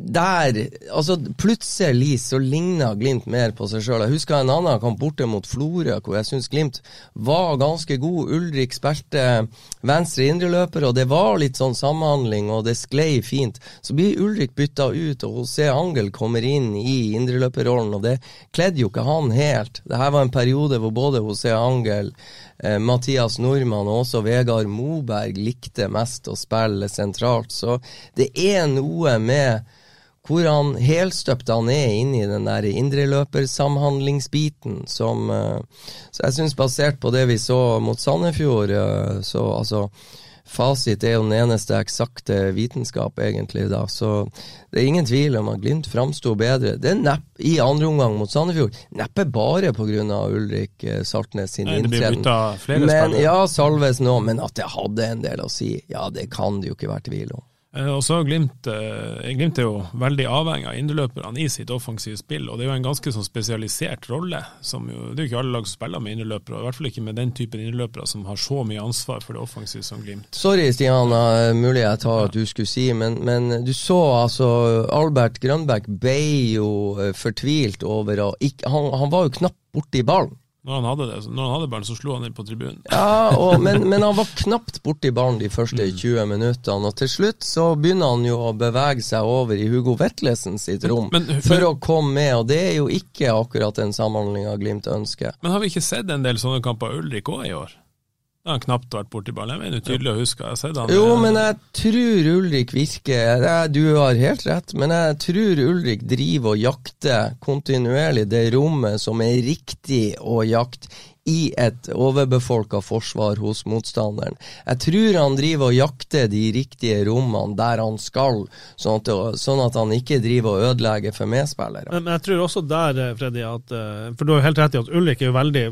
der Altså, plutselig så ligna Glimt mer på seg sjøl. Jeg husker en annen kamp borte mot Florø, hvor jeg syns Glimt var ganske god. Ulrik spilte venstre indreløper, og det var litt sånn samhandling, og det sklei fint. Så blir Ulrik bytta ut, og José Angel kommer inn i indreløperrollen, og det kledde jo ikke han helt. Det her var en periode hvor både José Angel eh, Mathias Nordmann og også Vegard Moberg likte mest å spille sentralt. Så det er noe med hvor han helstøpte han er inn i den der indreløpersamhandlingsbiten som uh, Så jeg syns basert på det vi så mot Sandefjord, uh, så altså Fasit er jo den eneste eksakte vitenskap, egentlig, da. Så det er ingen tvil om at Glimt framsto bedre. Det er nepp i andre omgang mot Sandefjord. Neppe bare pga. Ulrik eh, Saltnes sin inntreden. Men, ja, Salves nå, men at det hadde en del å si, ja, det kan det jo ikke være tvil om. Eh, og så Glimt, eh, Glimt er jo veldig avhengig av indreløperne i sitt offensive spill, og det er jo en ganske sånn spesialisert rolle. som jo, Det er jo ikke alle lag som spiller med indreløpere, i hvert fall ikke med den typen indreløpere som har så mye ansvar for det offensive som Glimt. Sorry Stian, mulig jeg tar at du skulle si, men, men du så altså Albert Grønbæk ble jo eh, fortvilt over å ikke han, han var jo knapt borti ballen. Når han hadde det, når han hadde ballen, så slo han inn på tribunen. Ja, og, men, men, han var knapt borti ballen de første 20 mm. minuttene. Og til slutt så begynner han jo å bevege seg over i Hugo Vetlesen sitt rom men, men, for å komme med, og det er jo ikke akkurat den samhandlinga Glimt ønsker. Men har vi ikke sett en del sånne kamper Ulrik òg i år? Da har knapt vært borti ballen. Jeg mener tydelig å huske. Jeg han, jo, men jeg tror Ulrik virker Du har helt rett, men jeg tror Ulrik driver og jakter kontinuerlig det rommet som er riktig å jakte i et overbefolka forsvar hos motstanderen. Jeg tror han driver og jakter de riktige rommene der han skal, sånn at, sånn at han ikke driver og ødelegger for medspillere. Men, jeg tror også der, eh, Freddy, at eh, For du har jo helt rett i at Ulrik er jo veldig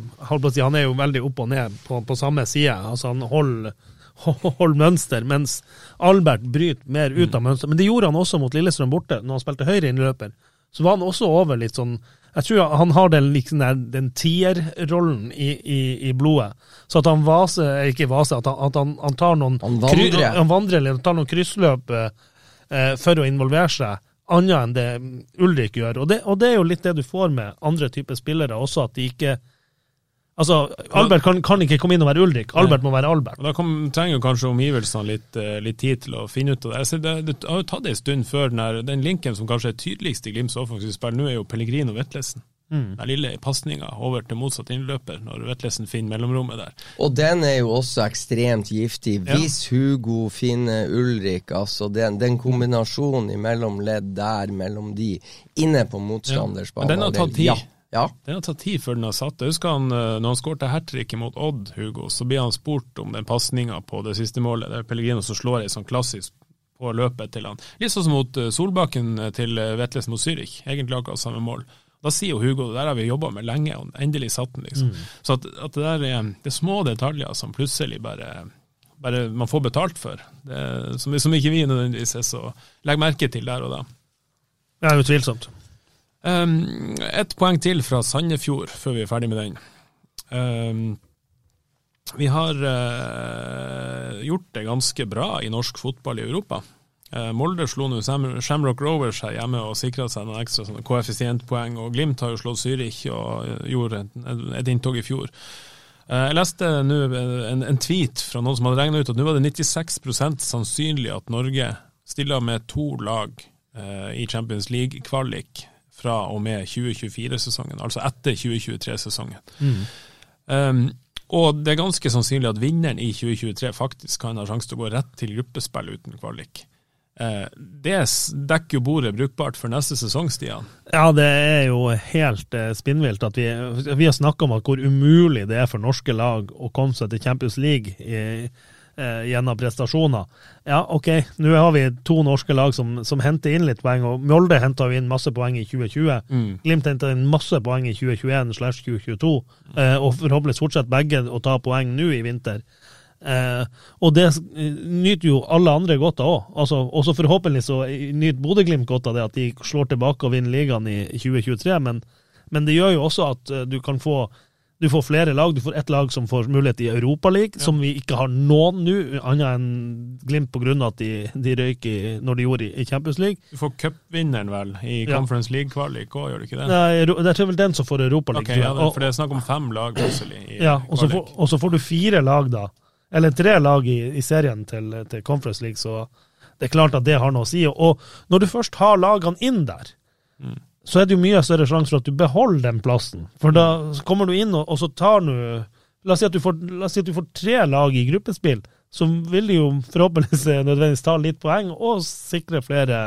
han er jo veldig opp og ned på, på samme side. Altså Han holder holder mønster, mens Albert bryter mer ut av mønster. Men det gjorde han også mot Lillestrøm borte, når han spilte høyre innløper. Så var han også over litt sånn jeg tror han har den, liksom der, den tierrollen i, i, i, blodet. Så at han vaser, ikke vaser, at han, at han, han tar noen Han vandrer. Kry, han vandrer eller tar noen kryssløp eh, for å involvere seg, annet enn det Ulrik gjør. Og det, og det, er jo litt det du får med andre typer spillere også, at de ikke Altså, Albert kan, kan, ikke komme inn og være Ulrik, Albert må være Albert. Og Da kom, trenger kanskje omgivelsene litt, eh, litt, tid til å finne ut av det. Altså, det, det har jo tatt en stund før den, den linken som kanskje er tydeligst i Glimts offensive spill, nå er jo Pellegrino Vetlesen. Mm. Den lille pasninga over til motsatt innløper, når Vetlesen finner mellomrommet der. Og den er jo også ekstremt giftig. Hvis ja. Hugo finner Ulrik, altså den, den kombinasjonen i mellomledd der mellom de, inne på motstanders ja. Men den har tatt tid. Ja. Ja. Det har tatt tid før den har satt. Jeg husker han, eh, når han skårte hat tricket mot Odd, Hugo, så blir han spurt om den pasninga på det siste målet. Det er Pellegrino som slår ei sånn klassisk på løpet til han. Litt sånn som mot eh, Solbakken eh, til Vetles mot Zürich. Egentlig akkurat samme mål. Da sier jo Hugo det der har vi jobba med lenge, og endelig satt den, liksom. Mm. Så at, at, det der er, det er små detaljer som plutselig bare, bare man får betalt for, det, som, som ikke vi nødvendigvis er så legger merke til der og da. Ja, utvilsomt. Um, et poeng til fra Sandefjord før vi er ferdig med den. Um, vi har uh, gjort det ganske bra i norsk fotball i Europa. Uh, Molde slo nå Shamrock Rovers her hjemme og sikra seg noen ekstra sånn koeffisientpoeng. og Glimt har jo slått Zürich og uh, gjorde et, et inntog i fjor. Jeg leste nå en, en, tweet fra noen som hadde regna ut at nå var det 96% sannsynlig at Norge stiller med to lag i Champions League-kvalik fra og med 2024-sesongen, altså etter 2023-sesongen. Mm. Um, og det er ganske sannsynlig at vinneren i 2023 faktisk kan ha sjanse til å gå rett til gruppespill uten kvalik. Uh, det dekker jo bordet brukbart for neste sesong, Stian. Ja, det er jo helt uh, spinnvilt at vi, vi har snakka om at hvor umulig det er for norske lag å komme seg til Champions League i, eh, gjennom prestasjoner. Ja, OK, nå har vi to norske lag som, som henter inn litt poeng. og Molde henta inn masse poeng i 2020. Mm. Glimt henta inn masse poeng i 2021 slash 2022. Eh, og forhåpentligvis fortsetter begge å ta poeng nå i vinter. Eh, og det nyter jo alle andre godt av òg. Altså, også forhåpentligvis så nyter Bodø-Glimt godt av det at de slår tilbake og vinner ligaen i 2023. Men, men det gjør jo også at uh, du kan få du får flere lag. Du får ett lag som får mulighet i Europaligaen, ja. som vi ikke har noen nå, annet enn Glimt pga. at de, de røyk i, når de gjorde i, Champions League. Du får cupvinneren, vel, i ja. Conference League-kvalik òg, gjør du ikke det? Nei, det er vel den som får Europaligaen. Okay, ja, for det er snakk om fem lag plutselig. ja, og så, får, og så får du fire lag, da. Eller tre lag i, i serien til, til Conference League, så det er klart at det har noe å si. Og når du først har lagene inn der, mm. Så er det jo mye større sjanse for at du beholder den plassen. For da kommer du inn, og, og så tar du La oss, si får, la oss si at du får, tre lag i gruppespill, så vil de jo forhåpentligvis nødvendigvis ta litt poeng, og sikre flere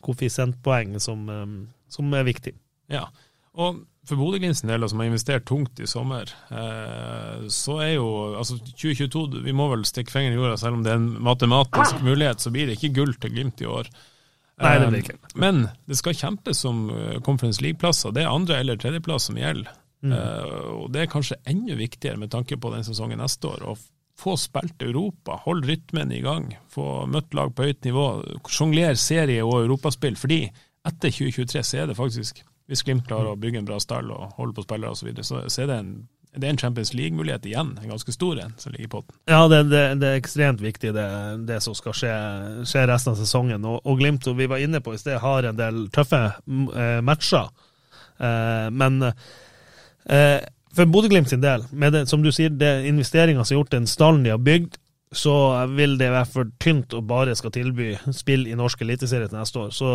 koeffisientpoeng, som, um, som er viktig. Ja, og for Bodø-Glimts del, som har investert tungt i sommer, eh, så er jo altså 2022 Vi må vel stikke fingeren i jorda, selv om det er en matematisk mulighet, så blir det ikke gull til Glimt i år. Nei, det blir ikke. Men det skal kjempes om eh, Conference League-plasser. Det er andre- eller tredjeplass som gjelder. Mm. og det er kanskje enda viktigere med tanke på den sesongen neste år. Å få spilt Europa, holde rytmen i gang, få møtt lag på høyt nivå, sjonglere serie- og europaspill. Fordi etter 2023 så er det faktisk hvis Glimt klarer å bygge en bra stall og holde på spillere osv., så, videre, så, så er det en det er en Champions League-mulighet igjen, en ganske stor en, som ligger i potten. Ja, det, det, det er ekstremt viktig, det, det som skal skje, skje, resten av sesongen. Og, og Glimt, som vi var inne på i sted, har en del tøffe eh, matcher. Eh, men eh, for Bodø-Glimt sin del, med det, som du sier, det investeringa som er gjort, den stallen de har bygd, så vil det være for tynt å bare skal tilby spill i norsk eliteserie til neste år. Så,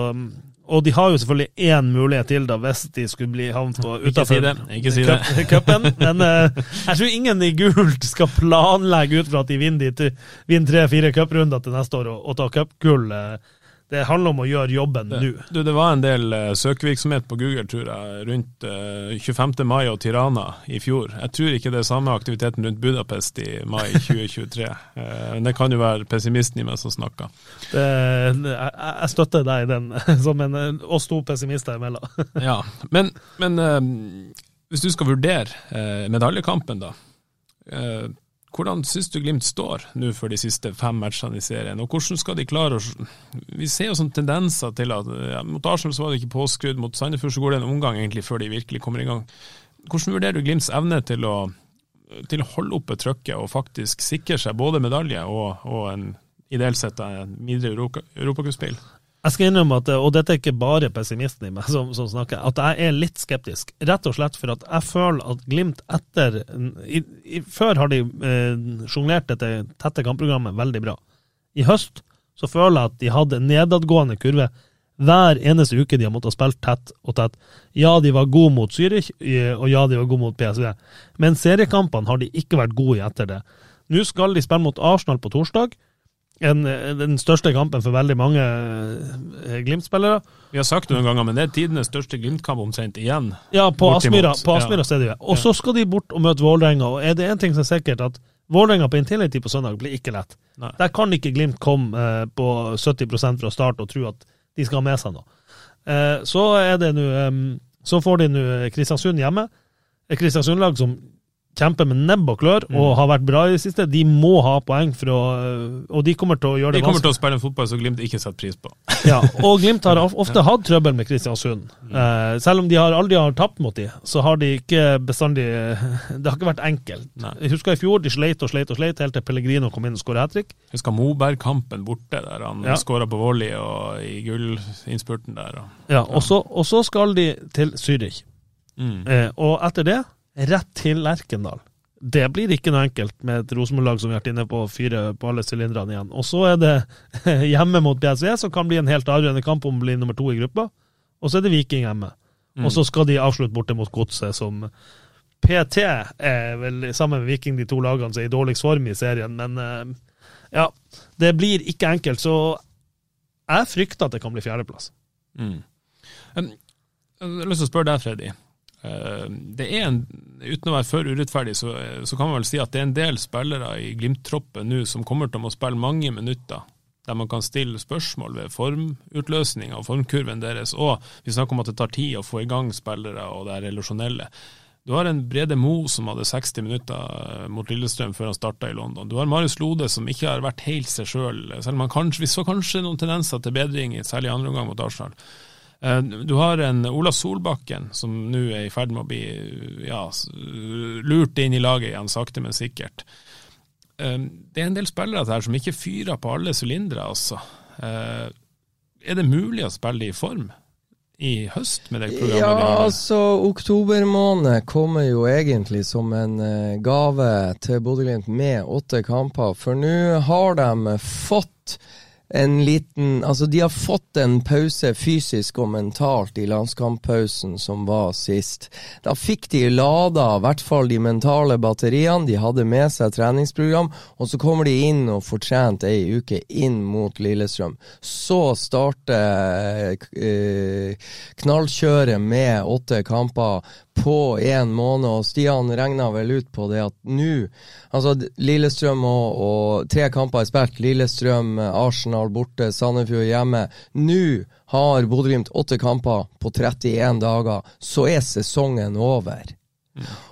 og de har jo selvfølgelig én mulighet til da, hvis de skulle bli havnet utafor utafor si cupen. Men uh, jeg tror ingen i gult skal planlegge ut fra at de vinner, vinner tre-fire cuprunder til neste år og, og ta cupgull. Uh, det handler om å gjøre jobben nå. Du, det var en del uh, søkevirksomhet på Google tror jeg, rundt uh, eh, 25. mai og Tirana i fjor. Jeg tror ikke det er samme aktiviteten rundt Budapest i mai 2023. uh, eh, det kan jo være pessimisten i meg som snakker. Det, jeg, jeg, støtter deg i den, som en, oss to pessimister imellom. ja, men, men hvis du skal vurdere medaljekampen, da. Hvordan syns du Glimt står nå for de siste fem matchene i serien, og hvordan skal de klare å Vi ser jo sånne tendenser til at ja, mot Arsenal så var det ikke påskrudd, mot Sandefjord så går det en omgang egentlig før de virkelig kommer i gang. Hvordan vurderer du Glimts evne til å, til å holde oppe trøkket og faktisk sikre seg både medalje og, og en ideelt sett en videre europacupspill? Jeg skal innrømme at, og dette er ikke bare pessimisten i meg som, som, snakker, at jeg er litt skeptisk. Rett og slett for at jeg føler at Glimt etter i, i, Før har de eh, sjonglert dette tette kampprogrammet veldig bra. I høst så føler jeg at de hadde nedadgående kurve hver eneste uke de har måttet spille tett og tett. Ja, de var gode mot Zürich, og ja, de var gode mot PSV, men seriekampene har de ikke vært gode i etter det. Nå skal de spille mot Arsenal på torsdag en, den største kampen for veldig mange eh, Glimt-spillere. Vi har sagt det noen ganger, men det er tidenes største Glimt-kamp omtrent igjen. Ja, på Aspmyra, ja. stedet. Og så skal de bort og møte Vålerenga, og er det én ting som er sikkert, at Vålerenga på Intility på søndag blir ikke lett. Nei. Der kan ikke Glimt komme eh, på 70% fra start og tro at de skal ha med seg noe. Eh, så er det nå Så får de nå Kristiansund hjemme. Et Kristiansund-lag som kjemper med nebb og klør og mm. har vært bra i det siste, de må ha poeng for å Og de kommer til å gjøre det vanskelig. De kommer til å spille en fotball som Glimt ikke setter pris på. ja, og Glimt har ofte hatt trøbbel med Kristiansund. Mm. Eh, selv om de har aldri har tapt mot dem, så har de ikke bestandig Det har ikke vært enkelt. Nei. Jeg husker i fjor de sleit og sleit og sleit helt til Pellegrino kom inn og skåra hat trick. Husker Moberg-kampen borte, der han ja. skåra på volley og i gullinnspurten der. Og, ja, og så, og så skal de til Zürich. Mm. Eh, og etter det rett til Lerkendal. Det blir ikke noe enkelt med et Rosenborg-lag som har vært inne på å fyre på alle sylinderne igjen. Og så er det hjemme mot BSV, som kan bli en helt avgjørende kamp om å bli nummer to i gruppa. Og så er det Viking hjemme. Mm. Og så skal de avslutte borte mot Godset, som PT er vel sammen med Viking de to lagene som er i dårligst form i serien. Men eh, ja, det blir ikke enkelt. Så jeg frykter at det kan bli fjerdeplass. Mm. Jeg har lyst til å spørre deg, Freddy. Eh, det er en, Uten å være for urettferdig, så, så, kan man vel si at det er en del spillere i Glimt-troppen nå som kommer til å spille mange minutter, der man kan stille spørsmål ved formutløsninga og formkurven deres. Og vi snakker om at det tar tid å få i gang spillere og det relasjonelle. Du har en Brede Mo som hadde 60 minutter eh, mot Lillestrøm før han starta i London. Du har Marius Lode som ikke har vært helt seg sjøl, selv, selv om han kanskje, vi så kanskje noen tendenser til bedring, særlig i andre omgang mot Arsenal. Eh, du har en Ola Solbakken som nå er i ferd med å bli ja, lurt inn i laget igjen, sakte, men sikkert. Eh, det er en del spillere her som ikke fyrer på alle sylindere, altså. Eh, er det mulig å spille i form? i høst med det programmet? Ja, altså oktober måned kommer jo egentlig som en gave til Bodø-Glimt med åtte kamper. For nå har de fått en liten Altså, de har fått en pause fysisk og mentalt i landskamppausen som var sist. Da fikk de lada i hvert fall de mentale batteriene. De hadde med seg treningsprogram, og så kommer de inn og får trent ei uke inn mot Lillestrøm. Så starter eh, knallkjøret med åtte kamper på én måned, og Stian regna vel ut på det at nå Altså, Lillestrøm og, og tre kamper er spilt. Lillestrøm, Arsenal borte, Sandefjord hjemme. Nå har Bodø-Glimt åtte kamper på 31 dager. Så er sesongen over.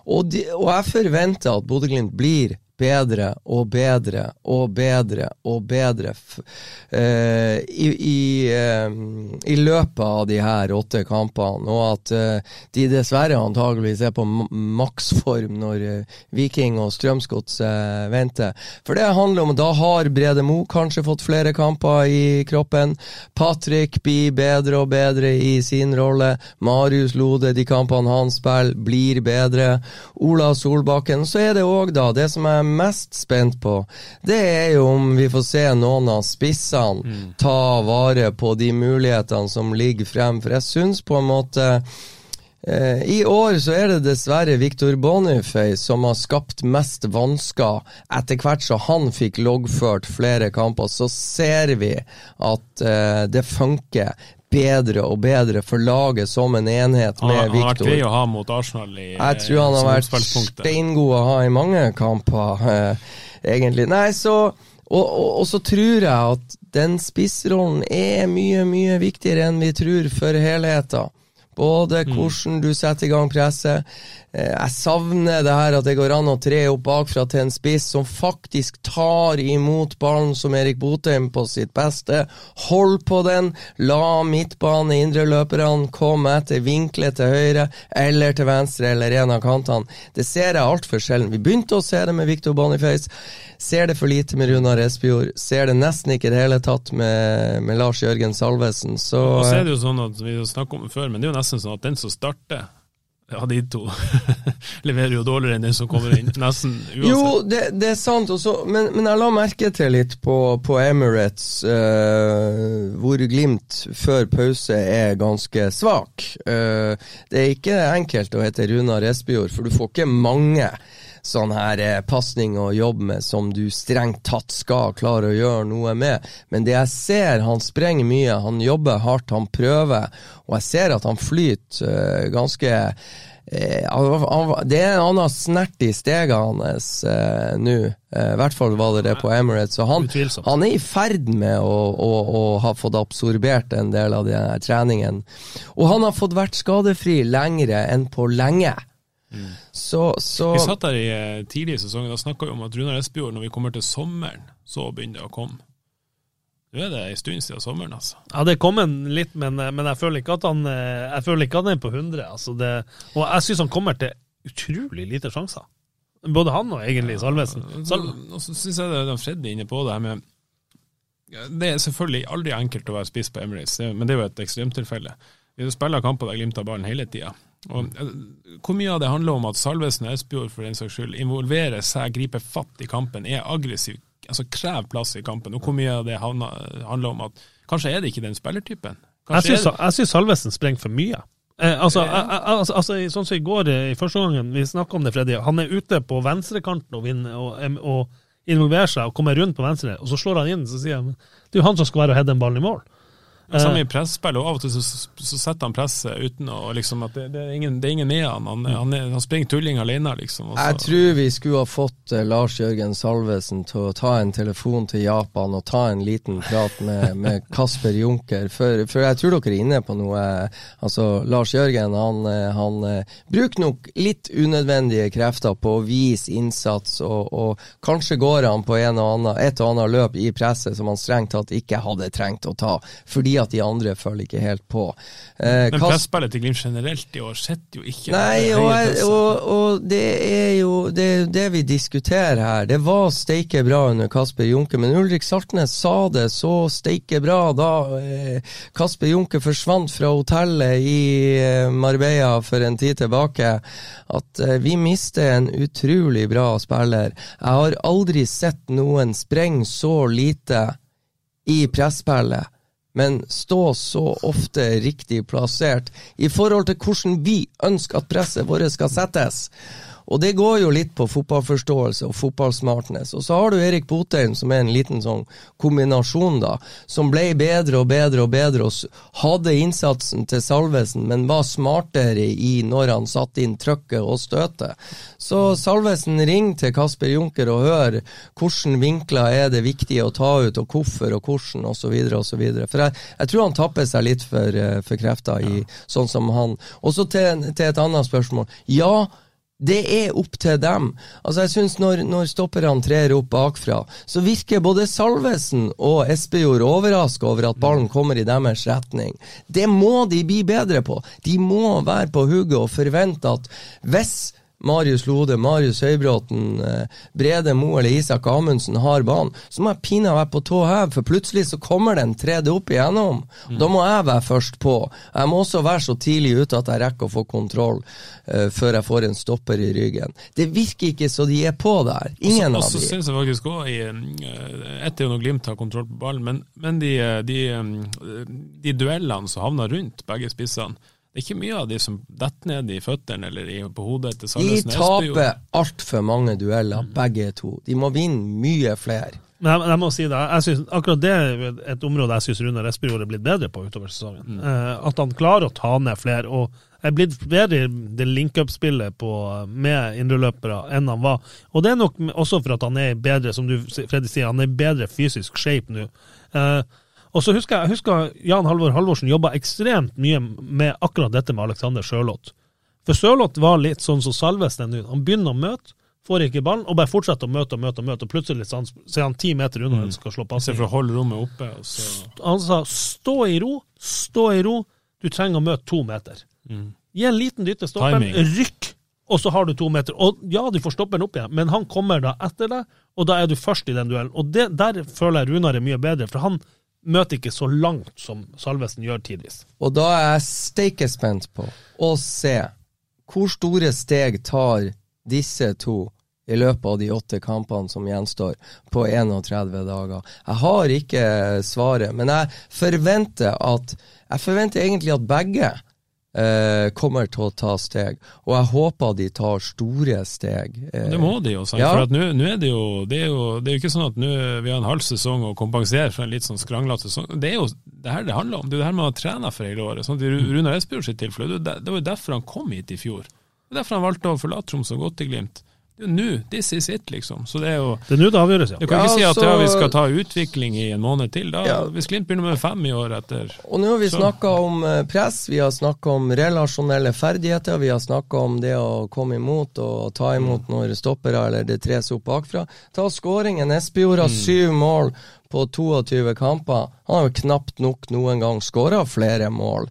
Og, de, og jeg forventer at Bodø-Glimt blir bedre og bedre og bedre og bedre uh, i, i, uh, i, løpet av de her åtte kampene, og at uh, de dessverre antageligvis er på maksform når Viking og Strømsgodset venter. For det handler om da har Brede Mo kanskje fått flere kamper i kroppen. Patrick blir bedre og bedre i sin rolle. Marius Lode, de kampene han spiller, blir bedre. Ola Solbakken. Så er det òg da det som er mest spent på, det er jo om vi får se noen av spissene mm. ta vare på de mulighetene som ligger frem. For jeg syns på en måte eh, i år så er det dessverre Victor Boniface som har skapt mest vansker. Etter hvert så han fikk loggført flere kamper, så ser vi at eh, det funker bedre og bedre for laget som en enhet med Victor. Han har vært grei å ha mot Arsenal i Jeg tror han har vært steingod å ha i mange kamper, eh, egentlig. Nei, så og, og, og, så tror jeg at den spissrollen er mye, mye viktigere enn vi tror for helheten. Både mm. hvordan du setter i gang presset. Eh, jeg savner det her at det går an å tre opp bakfra til en spiss som faktisk tar imot ballen som Erik Botheim på sitt beste. Hold på den, la midtbane, indreløperne komme etter, vinkle til høyre eller til venstre eller en av kantene. Det ser jeg altfor sjelden. Vi begynte å se det med Victor Boniface. Ser det for lite med Runar Espejord. Ser det nesten ikke i det hele tatt med, med Lars Jørgen Salvesen. Så, og så er det jo sånn at vi har snakket om det før, men det er jo nesten sånn at den som starter ja, de to leverer jo dårligere enn den som kommer inn, nesten uansett. Jo, det, det er sant, også, men, men, jeg la merke til litt på, på Emirates, uh, hvor Glimt før pause er ganske svak. Uh, det er ikke enkelt å hete Runar Espejord, for du får ikke mange sånn her eh, pasning å jobbe med som du strengt tatt skal klare å gjøre noe med. Men det jeg ser, han sprenger mye, han jobber hardt, han prøver, og jeg ser at han flyter eh, ganske uh, det er en annen snert i steget hans eh, nå. I hvert fall var det det på Emirates. Så han, han er i ferd med å, å, å, ha fått absorbert en del av den treningen. Og han har fått vært skadefri lengre enn på lenge. Mm. Så, så, Vi satt der i eh, tidlig i sesongen og snakka om at Runar Espejord, når vi kommer til sommeren, så begynner det å komme. Nå er det en stund siden sommeren, altså. Ja, det kom en litt, men, eh, men, jeg føler ikke at han eh, Jeg føler ikke at han er på 100. Altså det, og jeg syns han kommer til utrolig lite sjanser. Både han og egentlig Salvesen. Sal og så syns jeg det er Freddy inne på det her med Det er selvfølgelig aldri enkelt å være spiss på Emirates, men det er jo et ekstremtilfelle. Vi spiller kamper der Glimt har ballen hele tida. Og, eh, hvor mye av det handler om at Salvesen og Espejord for den saks skyld involverer seg, griper fatt i kampen, er aggressiv, altså krever plass i kampen? Og hvor mye av det handler om at kanskje er det ikke den spillertypen? Kanskje jeg syns Salvesen sprenger for mye. Eh, altså, altså, altså, sånn som i går, eh, i første gangen vi snakka om det, Freddy. Han er ute på venstrekanten og, vinner, og, og involverer seg og kommer rundt på venstre, og så slår han inn. Så sier han det er jo han som skal være og heade en ball i mål. Samme i presspill, og av og til så, så, setter han presset uten å liksom at det, det, er, ingen, det er ingen med han. Han, han, han springer tulling alene, liksom. Også. Jeg tror vi skulle ha fått uh, Lars Jørgen Salvesen til å ta en telefon til Japan og ta en liten prat med, med Kasper Junker, for, for, jeg tror dere er inne på noe. Altså, Lars Jørgen han, eh, han bruker nok litt unødvendige krefter på å vise innsats, og, og kanskje går han på en og annen, et og annet løp i presset som han strengt tatt ikke hadde trengt å ta. fordi fordi at de andre følger ikke helt på. Eh, Men presspillet til Glimt generelt i år sitter jo ikke Nei, og, og, og det er jo det, det vi diskuterer her. Det var steike bra under Kasper Junke, men Ulrik Saltnes sa det så steike bra da eh, Kasper Junke forsvant fra hotellet i eh, Marbella for en tid tilbake, at eh, vi mister en utrolig bra spiller. Jeg har aldri sett noen sprenge så lite i presspillet, men stå så ofte riktig plassert i forhold til hvordan vi ønsker at presset vårt skal settes. Og det går jo litt på fotballforståelse og fotballsmartness. Og så har du Erik Botheim, som er en liten sånn kombinasjon, da, som ble bedre og bedre og bedre, og hadde innsatsen til Salvesen, men var smartere i når han satte inn trøkket og støtet. Så Salvesen, ring til Kasper Junker og hør hvilke vinkler er det viktig å ta ut, og hvorfor og hvordan, osv. osv. For jeg, jeg tror han tapper seg litt for, eh, for krefter i sånn som han. Og så til, til et annet spørsmål. Ja, det er opp til dem. Altså jeg synes når, når stopperne trer opp bakfra, så virker både Salvesen og Espejord overraska over at ballen kommer i deres retning. Det må de bli bedre på. De må være på hugget og forvente at hvis Marius Lode, Marius Høybråten, eh, Brede Mo eller Isak Amundsen har banen, så må jeg pinadø være på tå hev, for plutselig så kommer det en tredje opp igjennom. Da må jeg være først på. Jeg må også være så tidlig ute at jeg rekker å få kontroll uh, før jeg får en stopper i ryggen. Det virker ikke så de er på der. Ingen Og av så de. syns jeg faktisk òg Ett er jo når Glimt har kontroll på ballen, men, men de, de, de, de duellene som havner rundt begge spissene det er ikke mye av de som detter ned i føttene eller på hodet til De Salvesen De taper altfor mange dueller, begge to. De må vinne mye flere. Men jeg, jeg må si det, jeg synes, akkurat det er et område jeg syns Runar Espejord er blitt bedre på utover sesongen. Eh, at han klarer å ta ned flere, og er blitt bedre i det link-up-spillet med indreløpere enn han var. Og det er nok også for at han er bedre, som du Freddy sier, han er bedre fysisk shape nå. Eh, og så husker jeg, husker Jan Halvor Halvorsen jobba ekstremt mye med akkurat dette med Alexander Sørloth. For Sørloth var litt sånn som Salvesen er nå. Han begynner å møte, får ikke ballen, og bare fortsetter å møte og møte, og møte, og plutselig så er han ti meter unna og skal slå I stedet pasning. for å holde rommet oppe. Han sa stå i ro, stå i ro, du trenger å møte to meter. Gi en liten dytte, stopp den, rykk, og så har du to meter. Og ja, du får stopperen opp igjen, men han kommer da etter deg, og da er du først i den duellen. Og det, der føler jeg Runar er mye bedre, for han møter ikke så langt som Salvesen gjør tidvis. Og da er jeg steike spent på å se hvor store steg tar disse to i løpet av de åtte kampene som gjenstår på 31 dager. Jeg har ikke svaret, men jeg forventer at Jeg forventer egentlig at begge eh, kommer til å ta steg, og jeg håper de tar store steg. eh, Det må de jo, sant? Ja. for nå nå er det jo det er jo, det er jo ikke sånn at nå vi har en halv sesong å kompensere for en litt sånn skranglete sesong. Det er jo det her det handler om. Det er jo det her man har trena for hele året. Sånn, at I Runar Espejord sitt tilfelle, det var jo derfor han kom hit i fjor. Det er derfor han valgte å forlate Troms og gå til Glimt. Det er jo nå, this is it, liksom. Så det er jo Det er nå det avgjøres, ja. Du kan Ja, ikke si at så- ja, vi skal ta utvikling i en måned til. Da, Ja. Hvis Glimt begynner med fem i år etter Og nå har vi snakka om eh, press, vi har snakka om relasjonelle ferdigheter, vi har snakka om det å komme imot og ta imot når stoppere eller det tres opp bakfra. Ta skåringen. Espejord har syv mål på 22 kamper. Han har jo knapt nok noen gang skåra flere mål.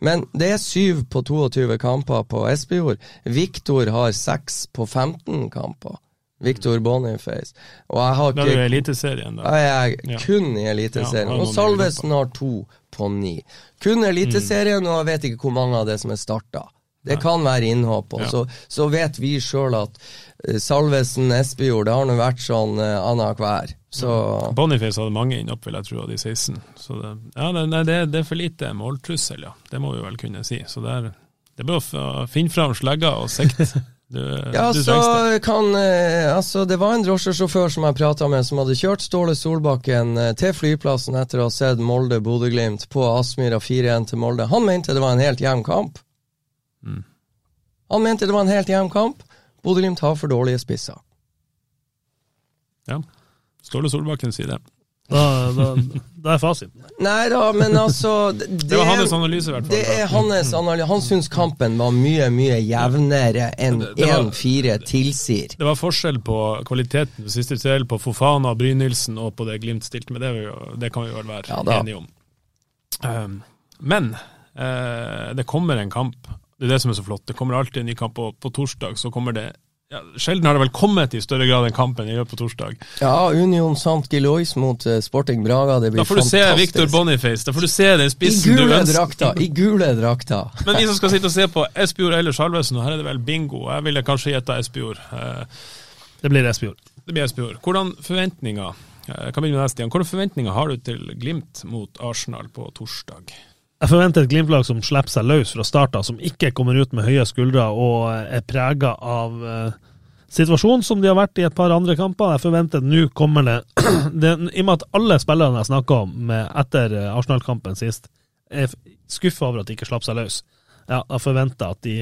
Men det er syv på 22 kamper på Espejord. Viktor har seks på 15 kamper. Viktor Boniface. Og jeg har Da er du i Eliteserien, da. jeg er Ja. kun i Eliteserien. Ja, og Salvesen har to på ni. Kun Eliteserien, og jeg vet ikke hvor mange av det som er starta. Det kan være innhopp. Og så, så vet vi sjøl at eh, Salvesen, Espejord, det har nå vært sånn uh, annenhver. Så Boniface hadde mange innhopp, vil jeg tro, av de 16. Så det, ja, det, det, det er for lite måltrussel, ja. Det må vi vel kunne si. Så det er, det er bare å finne fram slegga og sikte. Du, Ja, du så kan eh, Altså, det var en drosjesjåfør som jeg prata med, som hadde kjørt Ståle Solbakken eh, til flyplassen etter å ha sett Molde-Bodø-Glimt på Aspmyra 4-1 til Molde. Han mente det var en helt jevn kamp. Mm. Han mente det var en helt jevn kamp. Bodø-Glimt har for dårlige spisser. Ja. Ståle Solbakken sier det. Da, da, da er fasiten. Nei da, men altså Det, Det var hans analyse, i hvert fall. Det er hans analyse. Han syns kampen var mye, mye jevnere enn Det- det var- 1-4 tilsier. Det var forskjell på kvaliteten på siste tredel på Fofana, Brynildsen og på det Glimt stilte med. Det, jo- det kan vi vel være Ja enige om. Um, men uh, det kommer en kamp. Det er det som er så flott. Det kommer alltid en ny kamp, og på torsdag så kommer det ja, Sjelden har det vel kommet i større grad enn kampen jeg gjør på torsdag. Ja, Union Sant Gilois mot uh, Sporting Braga. Det blir fantastisk. Da får du se Victor Boniface. Da får du se den spissen I gule drakter! I gule drakter. Men vi som skal sitte og se på Espejord eller Salvesen, og her er det vel bingo. Jeg ville kanskje gjetta Espejord. Uh, det blir Espejord. Det blir Espejord. Hvordan forventninger jeg kan begynne med deg, Stian. Hvilke forventninger har du til Glimt mot Arsenal på torsdag? Jeg forventer et Glimt-lag som slipper seg løs fra starten, som ikke kommer ut med høye skuldre og er prega av uh, situasjonen som de har vært i et par andre kamper. Jeg forventer nå kommer det, det I og med at alle spillerne jeg snakka om etter eh, Arsenal-kampen sist, er skuffa over at de ikke slapp seg løs. Ja, jeg forventer at de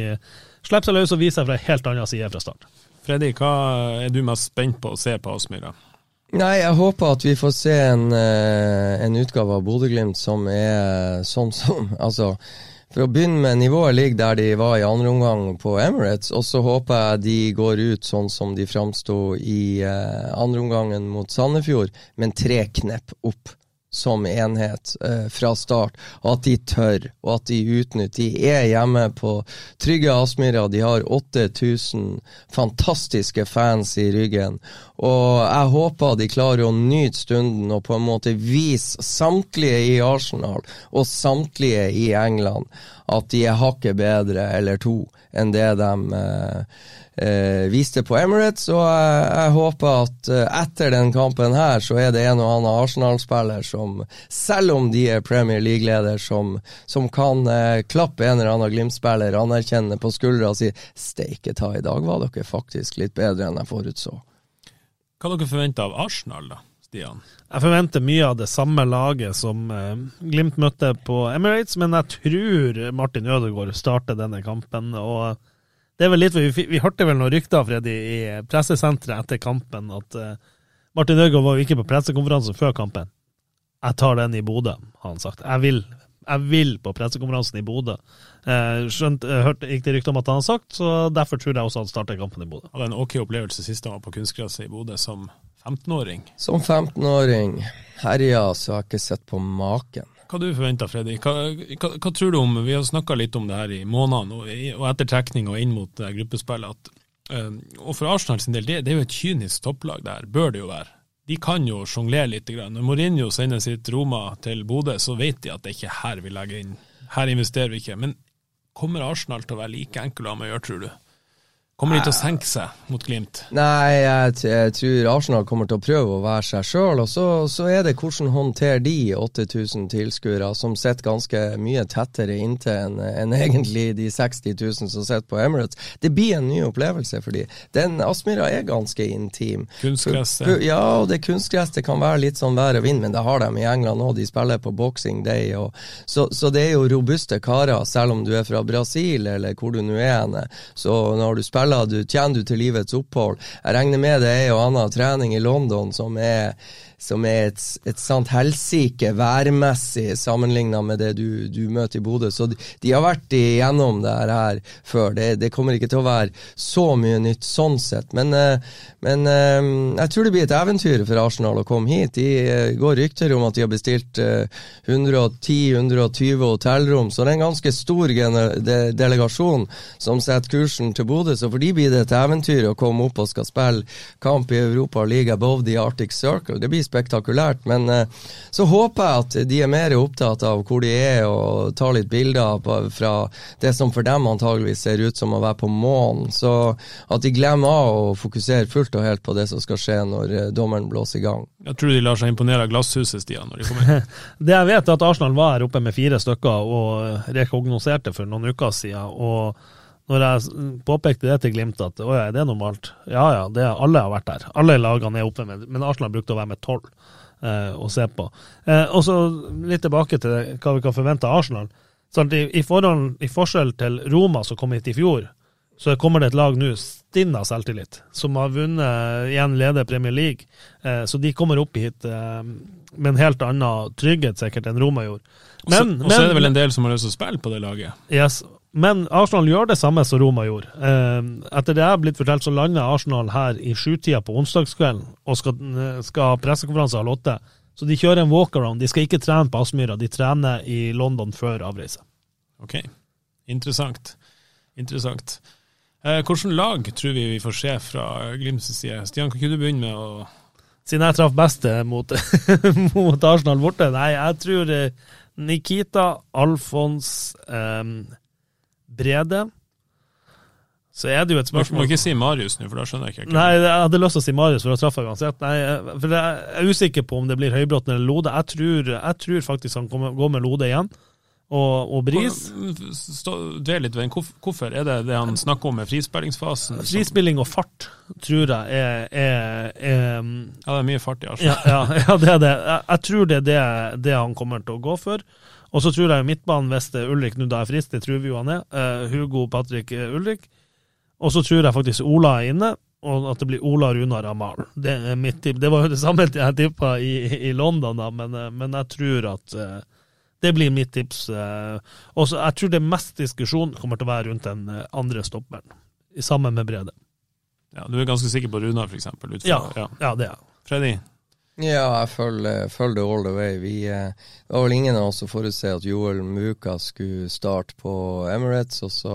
slipper seg løs og viser seg fra en helt annen side fra start. Freddy, hva er du mest spent på å se på Aspmyra? Nei, jeg håper at vi får se en, eh, en utgave av Bodø-Glimt som er sånn som Altså, for å begynne med, nivået ligger der de var i andre omgang på Emirates, og så håper jeg de går ut sånn som de framsto i uh, andre omgangen mot Sandefjord, men tre knepp opp som enhet eh, fra start, og at de tør, og at de utnytter. De er hjemme på trygge Aspmyra, de har 8000 fantastiske fans i ryggen, og jeg håper de klarer å nyte stunden og på en måte vise samtlige i Arsenal og samtlige i England at de er hakket bedre, eller to, enn det de eh, eh, viste på Emirates. Og jeg, jeg håper at eh, etter den kampen her, så er det en og annen Arsenal-spiller som, selv om de er Premier League-leder, som, som, kan eh, klappe en eller annen Glimt-spiller anerkjenne på skuldra og si 'steike ta, i dag var dere faktisk litt bedre enn jeg forutså'. Hva dere forventer av Arsenal, da? Stian? Jeg forventer mye av det samme laget som eh, Glimt møtte på Emirates, men jeg tror Martin Ødegaard starter denne kampen. og det er vel litt, Vi, vi hørte vel noen rykter Freddy, i pressesenteret etter kampen at uh, Martin Ødegaard var jo ikke på pressekonferansen før kampen. Jeg tar den i Bodø, har han sagt. Jeg vil, jeg vil på pressekonferansen i Bodø. Uh, skjønt, hørte, gikk det rykter om at han har sagt, så derfor tror jeg også han starter kampen i Bodø. Hadde en ok opplevelse sist han var på kunstgresset i Bodø som 15-åring. Som 15-åring. Herja, så har jeg ikke sett på maken. Hva du forventer Freddy? Hva, hva, hva, tror du om Vi har snakka litt om det her i månedene og, og etter trekning og inn mot uh, gruppespillet. uh, og for Arsenal sin del, det, det, er jo et kynisk topplag der, bør det jo være. De kan jo sjonglere litt. Når Mourinho sender sitt Roma til Bodø, så vet de at det er ikke er her vi legger inn. Her investerer vi ikke. Men kommer Arsenal til å være like enkel å ha med å gjøre, tror du? Kommer de til å senke seg mot Glimt? Nei, jeg, jeg, tror Arsenal kommer til å prøve å være seg sjøl. Og så, så, er det hvordan håndterer de 8000 tilskuere, som sitter ganske mye tettere inntil enn en egentlig de 60 000 som sitter på Emirates. Det blir en ny opplevelse for de. Den Aspmyra er ganske intim. Kunstgress? Ja, og det kunstgress det kan være litt sånn vær og vind, men det har de i England òg. De spiller på Boxing Day. Og, så, så, det er jo robuste karer, selv om du er fra Brasil eller hvor du nå er. Så når du spiller spiller du, tjener du til livets opphold. Jeg regner med det er jo annen trening i London som er som er et, et sant helsike værmessig sammenligna med det du, du, møter i Bodø. Så de, de, har vært igjennom det her før. Det, det, kommer ikke til å være så mye nytt sånn sett. Men, eh, men eh, jeg tror det blir et eventyr for Arsenal å komme hit. De eh, går rykter om at de har bestilt 110-120 hotellrom, så det er en ganske stor delegasjon som setter kursen til Bodø. Så for de blir det et eventyr å komme opp og skal spille kamp i Europa League above the Arctic Circle. Det blir spektakulært. Men uh, så håper jeg at de er mer opptatt av hvor de er, og tar litt bilder på, fra det som for dem antageligvis ser ut som å være på månen. Så at de glemmer av å fokusere fullt og helt på det som skal skje når uh, dommeren blåser i gang. Jeg tror de lar seg imponere av glasshuset, Stian, når de kommer inn. det jeg vet, er at Arsenal var her oppe med fire stykker og rekognoserte for noen uker siden. og når jeg påpekte det til Glimt at å ja, er det normalt? Ja ja, det, alle har vært der. Alle lagene er oppe med men Arsenal brukte å være med tolv eh, å se på. Eh, og så litt tilbake til hva vi kan forvente av Arsenal. Sånn i, i, forhold, I forskjell til Roma som kom hit i fjor, så kommer det et lag nå, stinn av selvtillit, som har vunnet igjen leder Premier League. Eh, så de kommer opp hit eh, med en helt annen trygghet sikkert enn Roma gjorde. Men, og så er det vel en del som har lyst til å spille på det laget? Yes, men Arsenal gjør det samme som Roma gjorde. Eh, etter det jeg har blitt fortalt, så lander Arsenal her i sjutida på onsdagskvelden og skal, skal ha pressekonferanse halv åtte. Så de kjører en walkaround. De skal ikke trene på Aspmyra, de trener i London før avreise. Ok, interessant. Interessant. Eh, Hvilket lag tror vi vi får se fra Glimts side? Stian, kan ikke du begynne med å Siden jeg traff best eh, mot, mot Arsenal borte. Nei, jeg tror eh, Nikita, Alfons, eh, Brede Så er det jo et spørsmål Du må ikke si Marius nå, for da skjønner jeg ikke. Nei, jeg hadde lyst til å si Marius, for da traff jeg uansett. Nei, for jeg er usikker på om det blir Høybråten eller Lode. Jeg tror, jeg tror faktisk han kommer, går med Lode igjen. Og, og Bris. Dvel litt ved den. Hvorfor? Er det det han snakker om med frispillingsfasen? Frispilling og fart tror jeg er, er, er Ja, det er mye fart i ja, Arsenal. ja, ja, det er det. Jeg, jeg tror det er det, det han kommer til å gå for. Og så tror jeg jo midtbanen, hvis det er Ulrik nå da er frisk, det tror vi jo han er. uh, Hugo, Patrick, eh, Ulrik. Og så tror jeg faktisk Ola er inne, og at det blir Ola Runar Amal. Det er mitt tipp. Det var jo det samme jeg tippa i, i London, da, men, uh, men jeg tror at det blir mitt tips. Og så jeg tror det mest diskusjon kommer til å være rundt den andre stopperen, sammen med Brede. Ja, du er ganske sikker på Runar, for eksempel? Ja, ja, det er jeg. Freddy? Ja, jeg følger, følger det all the way. Vi, eh, det var vel ingen av oss som forutse at Joel Muka skulle starte på Emirates, og så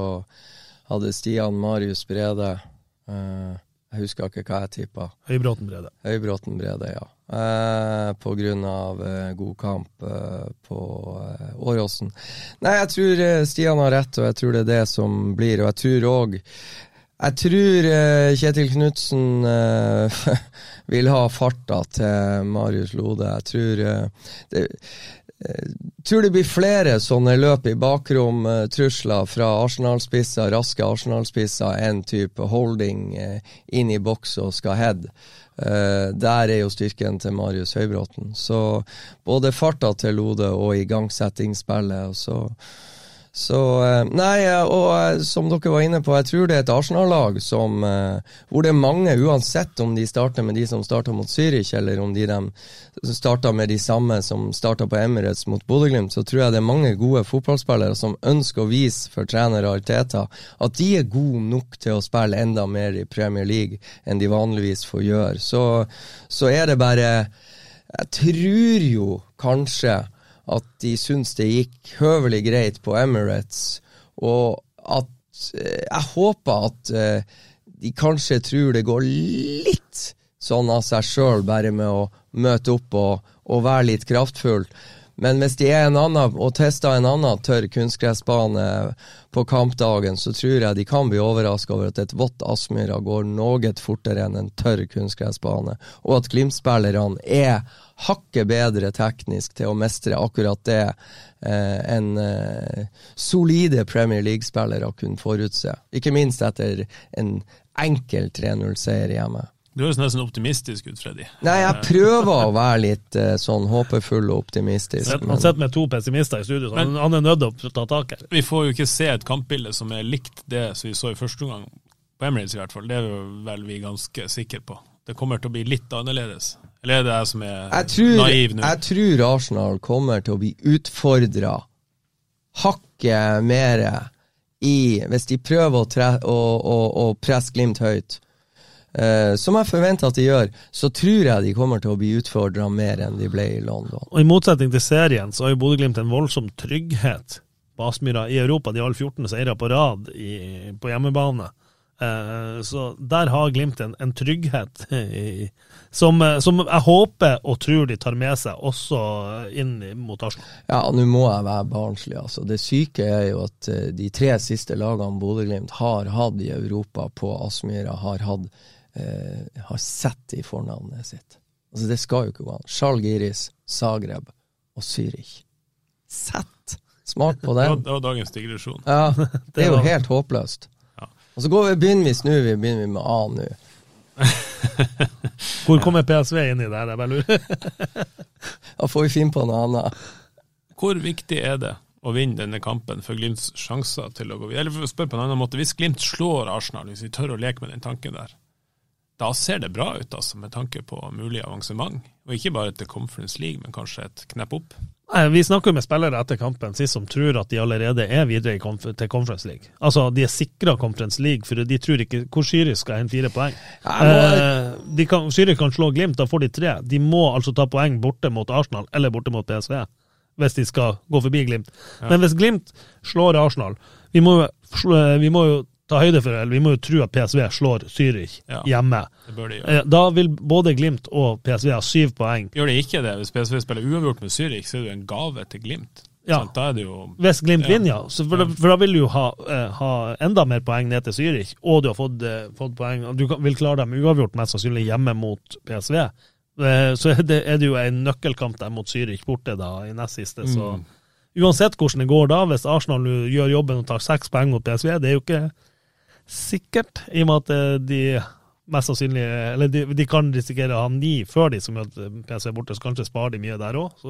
hadde Stian Marius Brede eh, Jeg husker ikke hva jeg tippa. Høybråten Brede. Høybråten Brede, ja. Eh, på grunn av eh, god kamp eh, på eh, Åråsen. Nei, jeg tror eh, Stian har rett, og jeg tror det er det som blir. Og jeg tror òg Jeg tror eh, Kjetil Knutsen eh, vil ha farta til Marius Lode. Jeg tror eh, det tror det blir flere sånne løp i bakrom, trusler fra Arsenal-spisser, raske Arsenal-spisser, enn type holding inn i boks og skal head. Der er jo styrken til Marius Høybråten. Så både farta til Lode og igangsettingsspillet. Og så, så eh, Nei, eh, og eh, som dere var inne på, jeg tror det er et Arsenal-lag som Hvor det er mange, uansett om de starter med de som starta mot Zürich, eller om de, de starta med de samme som starta på Emirates mot Bodø-Glimt, så tror jeg det er mange gode fotballspillere som ønsker å vise for trener Ariteta at de er gode nok til å spille enda mer i Premier League enn de vanligvis får gjøre. Så, så er det bare Jeg tror jo kanskje at de syns det gikk høvelig greit på Emirates, og at eh, Jeg håper at eh, de kanskje tror det går litt sånn av seg sjøl, bare med å møte opp og, og være litt kraftfull. Men hvis de er en annen, og tester en annen tørr kunstgressbane på kampdagen, så tror jeg de kan bli overraska over at et vått Aspmyra går noe fortere enn en tørr kunstgressbane, og at Glimt-spillerne er hakket bedre teknisk til å mestre akkurat det eh, enn eh, solide Premier League-spillere kunne forutse. Ikke minst etter en enkel 3-0-seier hjemme. Du høres nesten optimistisk ut, Freddy. Nei, jeg prøver å være litt eh, sånn håpefull og optimistisk. Han men- sitter med to pessimister i studio, så han, han er nødt til å ta tak her. Vi får jo ikke se et kampbilde som er likt det som vi så i første omgang, på Emirates i hvert fall. Det er jo vel vi ganske sikre på. Det kommer til å bli litt annerledes. Eller er det jeg som er jeg tror, naiv nå? jeg tror Arsenal kommer til å bli utfordra hakket mer i Hvis de prøver å, tre, å, å, å presse Glimt høyt. Eh, som jeg forventer at de gjør, så tror jeg de kommer til å bli utfordra mer enn de ble i London. Og I motsetning til serien, så har jo Bodø-Glimt en voldsom trygghet på Aspmyra i Europa. De har alle 14 seire på rad i, på hjemmebane. Eh, så der har Glimt en, en trygghet i, som, eh, som jeg håper og tror de tar med seg også inn i- mot Arsenal. Ja, nå må jeg være barnslig, altså. Det syke er jo at eh, de tre siste lagene Bodø-Glimt har hatt i Europa på Aspmyra, har hatt eh, har sett i fornavnet sitt. Altså, det skal jo ikke gå an. Sjalgiris, Zagreb og Zürich. Sett! Smak på den. det var dagens digresjon. Ja, det er jo helt håpløst. Ja. Og så går vi, begynner vi snu, vi begynner vi med A nå. Hvor kommer PSV inn i det her? Jeg bare lurer. Da får vi finne på noe annet. Hvor viktig er det å vinne denne kampen for Glimts sjanser til å gå videre? Eller for å spørre på en annen måte, hvis Glimt slår Arsenal, hvis vi tør å leke med den tanken der, da ser det bra ut altså, med tanke på mulig avansement. Og ikke bare til Conference League, men kanskje et knepp opp. Nei, Vi snakker med spillere etter kampen sist som tror at de allerede er videre konf til Conference League. Altså, de er sikra Conference League, for de tror ikke hvor Syrisk skal hente fire poeng. Eh, de kan, Syrisk kan slå Glimt, da får de tre. De må altså ta poeng borte mot Arsenal eller borte mot PSV, hvis de skal gå forbi Glimt. Men hvis Glimt slår Arsenal Vi må, vi må jo ta høyde for eller vi må jo tro at PSV slår Zürich Ja. hjemme. Eh, Da vil både Glimt og PSV ha syv poeng. Gjør de ikke det, hvis PSV spiller uavgjort med Zürich, så er det jo en gave til Glimt. Ja. Da er det jo Hvis Glimt Ja. vinner, ja. Så for, for da vil du jo ha, eh, ha enda mer poeng ned til Zürich, og du har fått, eh, fått poeng Du kan, vil klare dem uavgjort, mest sannsynlig hjemme mot PSV. Så er det, er det jo en nøkkelkamp der mot Zürich borte da, i nest siste. Så Mm. uansett hvordan det går da, hvis Arsenal gjør jobben og tar seks poeng mot PSV, det er jo ikke sikkert, i og med at eh, de mest sannsynlig Eller de, de kan risikere å ha ni før de som møter PSV borte, så kanskje sparer de mye der òg.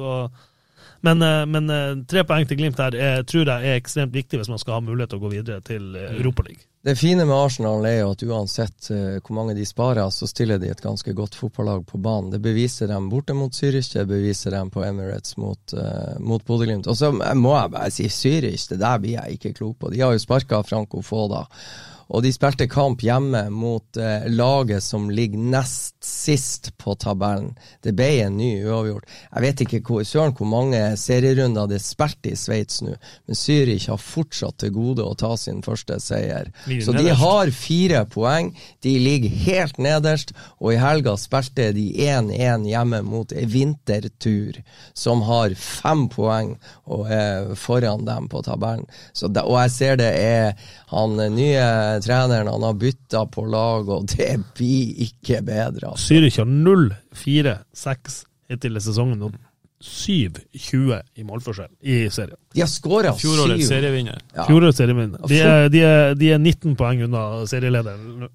Men, eh, men eh, tre poeng til Glimt her er, tror jeg er ekstremt viktig hvis man skal ha mulighet til å gå videre til eh, Europaligaen. Det fine med Arsenal er jo at uansett eh, hvor mange de sparer, så stiller de et ganske godt fotballag på banen. Det beviser dem borte mot Zürich, det beviser dem på Emirates mot, uh, mot Bodø-Glimt. Og så må jeg bare si Zürich, det der blir jeg ikke klok på. De har jo sparka Franco Foda. Og de spilte kamp hjemme mot eh, laget som ligger nest sist på tabellen. Det ble en ny uavgjort. Jeg vet ikke hvor, søren hvor mange serierunder det er spilt i Sveits nå, men Zürich har fortsatt til gode å ta sin første seier. Så de har fire poeng. De ligger helt nederst, og i helga spilte de 1-1 hjemme mot vintertur som har fem poeng og er foran dem på tabellen. Så og jeg ser det er han nye treneren, han har bytta på lag, og det blir ikke bedre. Altså. Zürich har 0-4-6 hittil i sesongen, og 7-20 i målforskjell i serien. De har skåra fjorårets serievinner. Ja. Fjorårets serievinner. De, er- de, er- de er 19 poeng unna serielederen.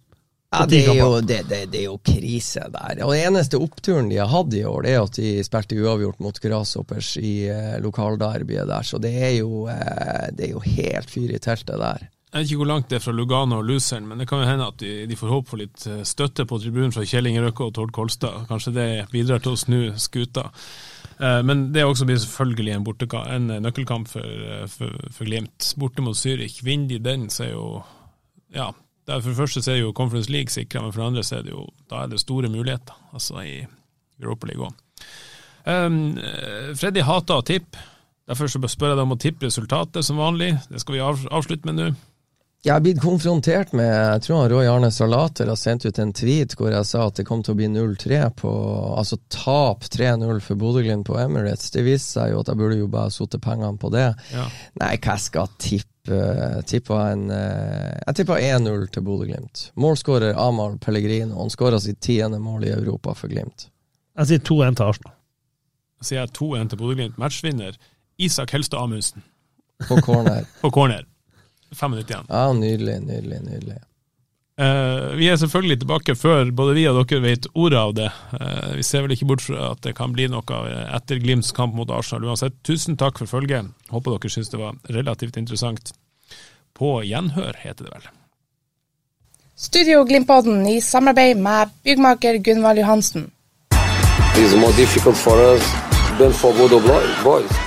Ja, det er, jo, det, det, det er jo krise der. Og Den eneste oppturen de har hatt i år, det er at de spilte uavgjort mot Grasshoppers i eh, lokalderbyet der. Så det er, jo, eh, det er jo helt fyr i teltet der. Jeg vet ikke hvor langt det er fra Lugano og Luzern, men det kan jo hende at de, de får håp for litt eh, støtte på tribunen fra Kjell Inge Røkke og Tord Kolstad. Kanskje det bidrar til å snu skuta. Eh, Men det også blir selvfølgelig en, en eh, nøkkelkamp for, for, for Glimt. Borte mot Zürich. Vinner de den, så er jo Ja, er for det første så er jo Conference League sikra, men for det andre så er det jo da er det store muligheter, altså i Europa League òg. Um, eh, Freddy hater å tippe. Derfor så spør jeg deg om å tippe resultatet som vanlig. Det skal vi avslutte med nå. Jeg har blitt konfrontert med Jeg tror han Roy Arne Salater har sendt ut en tweet hvor jeg sa at det kom til å bli 0-3 på Altså tap 3-0 for Bodø-Glimt på Emirates. Det viste seg jo at jeg burde jo bare satt pengene på det. Ja. Nei, hva jeg skal tippe? Tippa en, eh, jeg tippa 1-0 til Bodø-Glimt. Målskårer Amahl Pellegrino. Han skåra sitt tiende mål i Europa for Glimt. Jeg sier 2-1 til Arsenal. Jeg sier 2-1 til Bodø-Glimt. Matchvinner Isak Helstad Amundsen På corner. på corner. Fem minutter igjen. Ja, nydelig, nydelig, nydelig. Uh, vi er selvfølgelig tilbake før både vi og dere vet ordet av det. Uh, vi ser vel ikke bort fra at det kan bli noe etter Glimts kamp mot Arsenal. Uansett, tusen takk for følget. Håper dere syns det var relativt interessant. På gjenhør, heter det vel. Studio Glimpodden i samarbeid med byggmaker Gunvald Johansen. It's more difficult for us than for Bodo boys.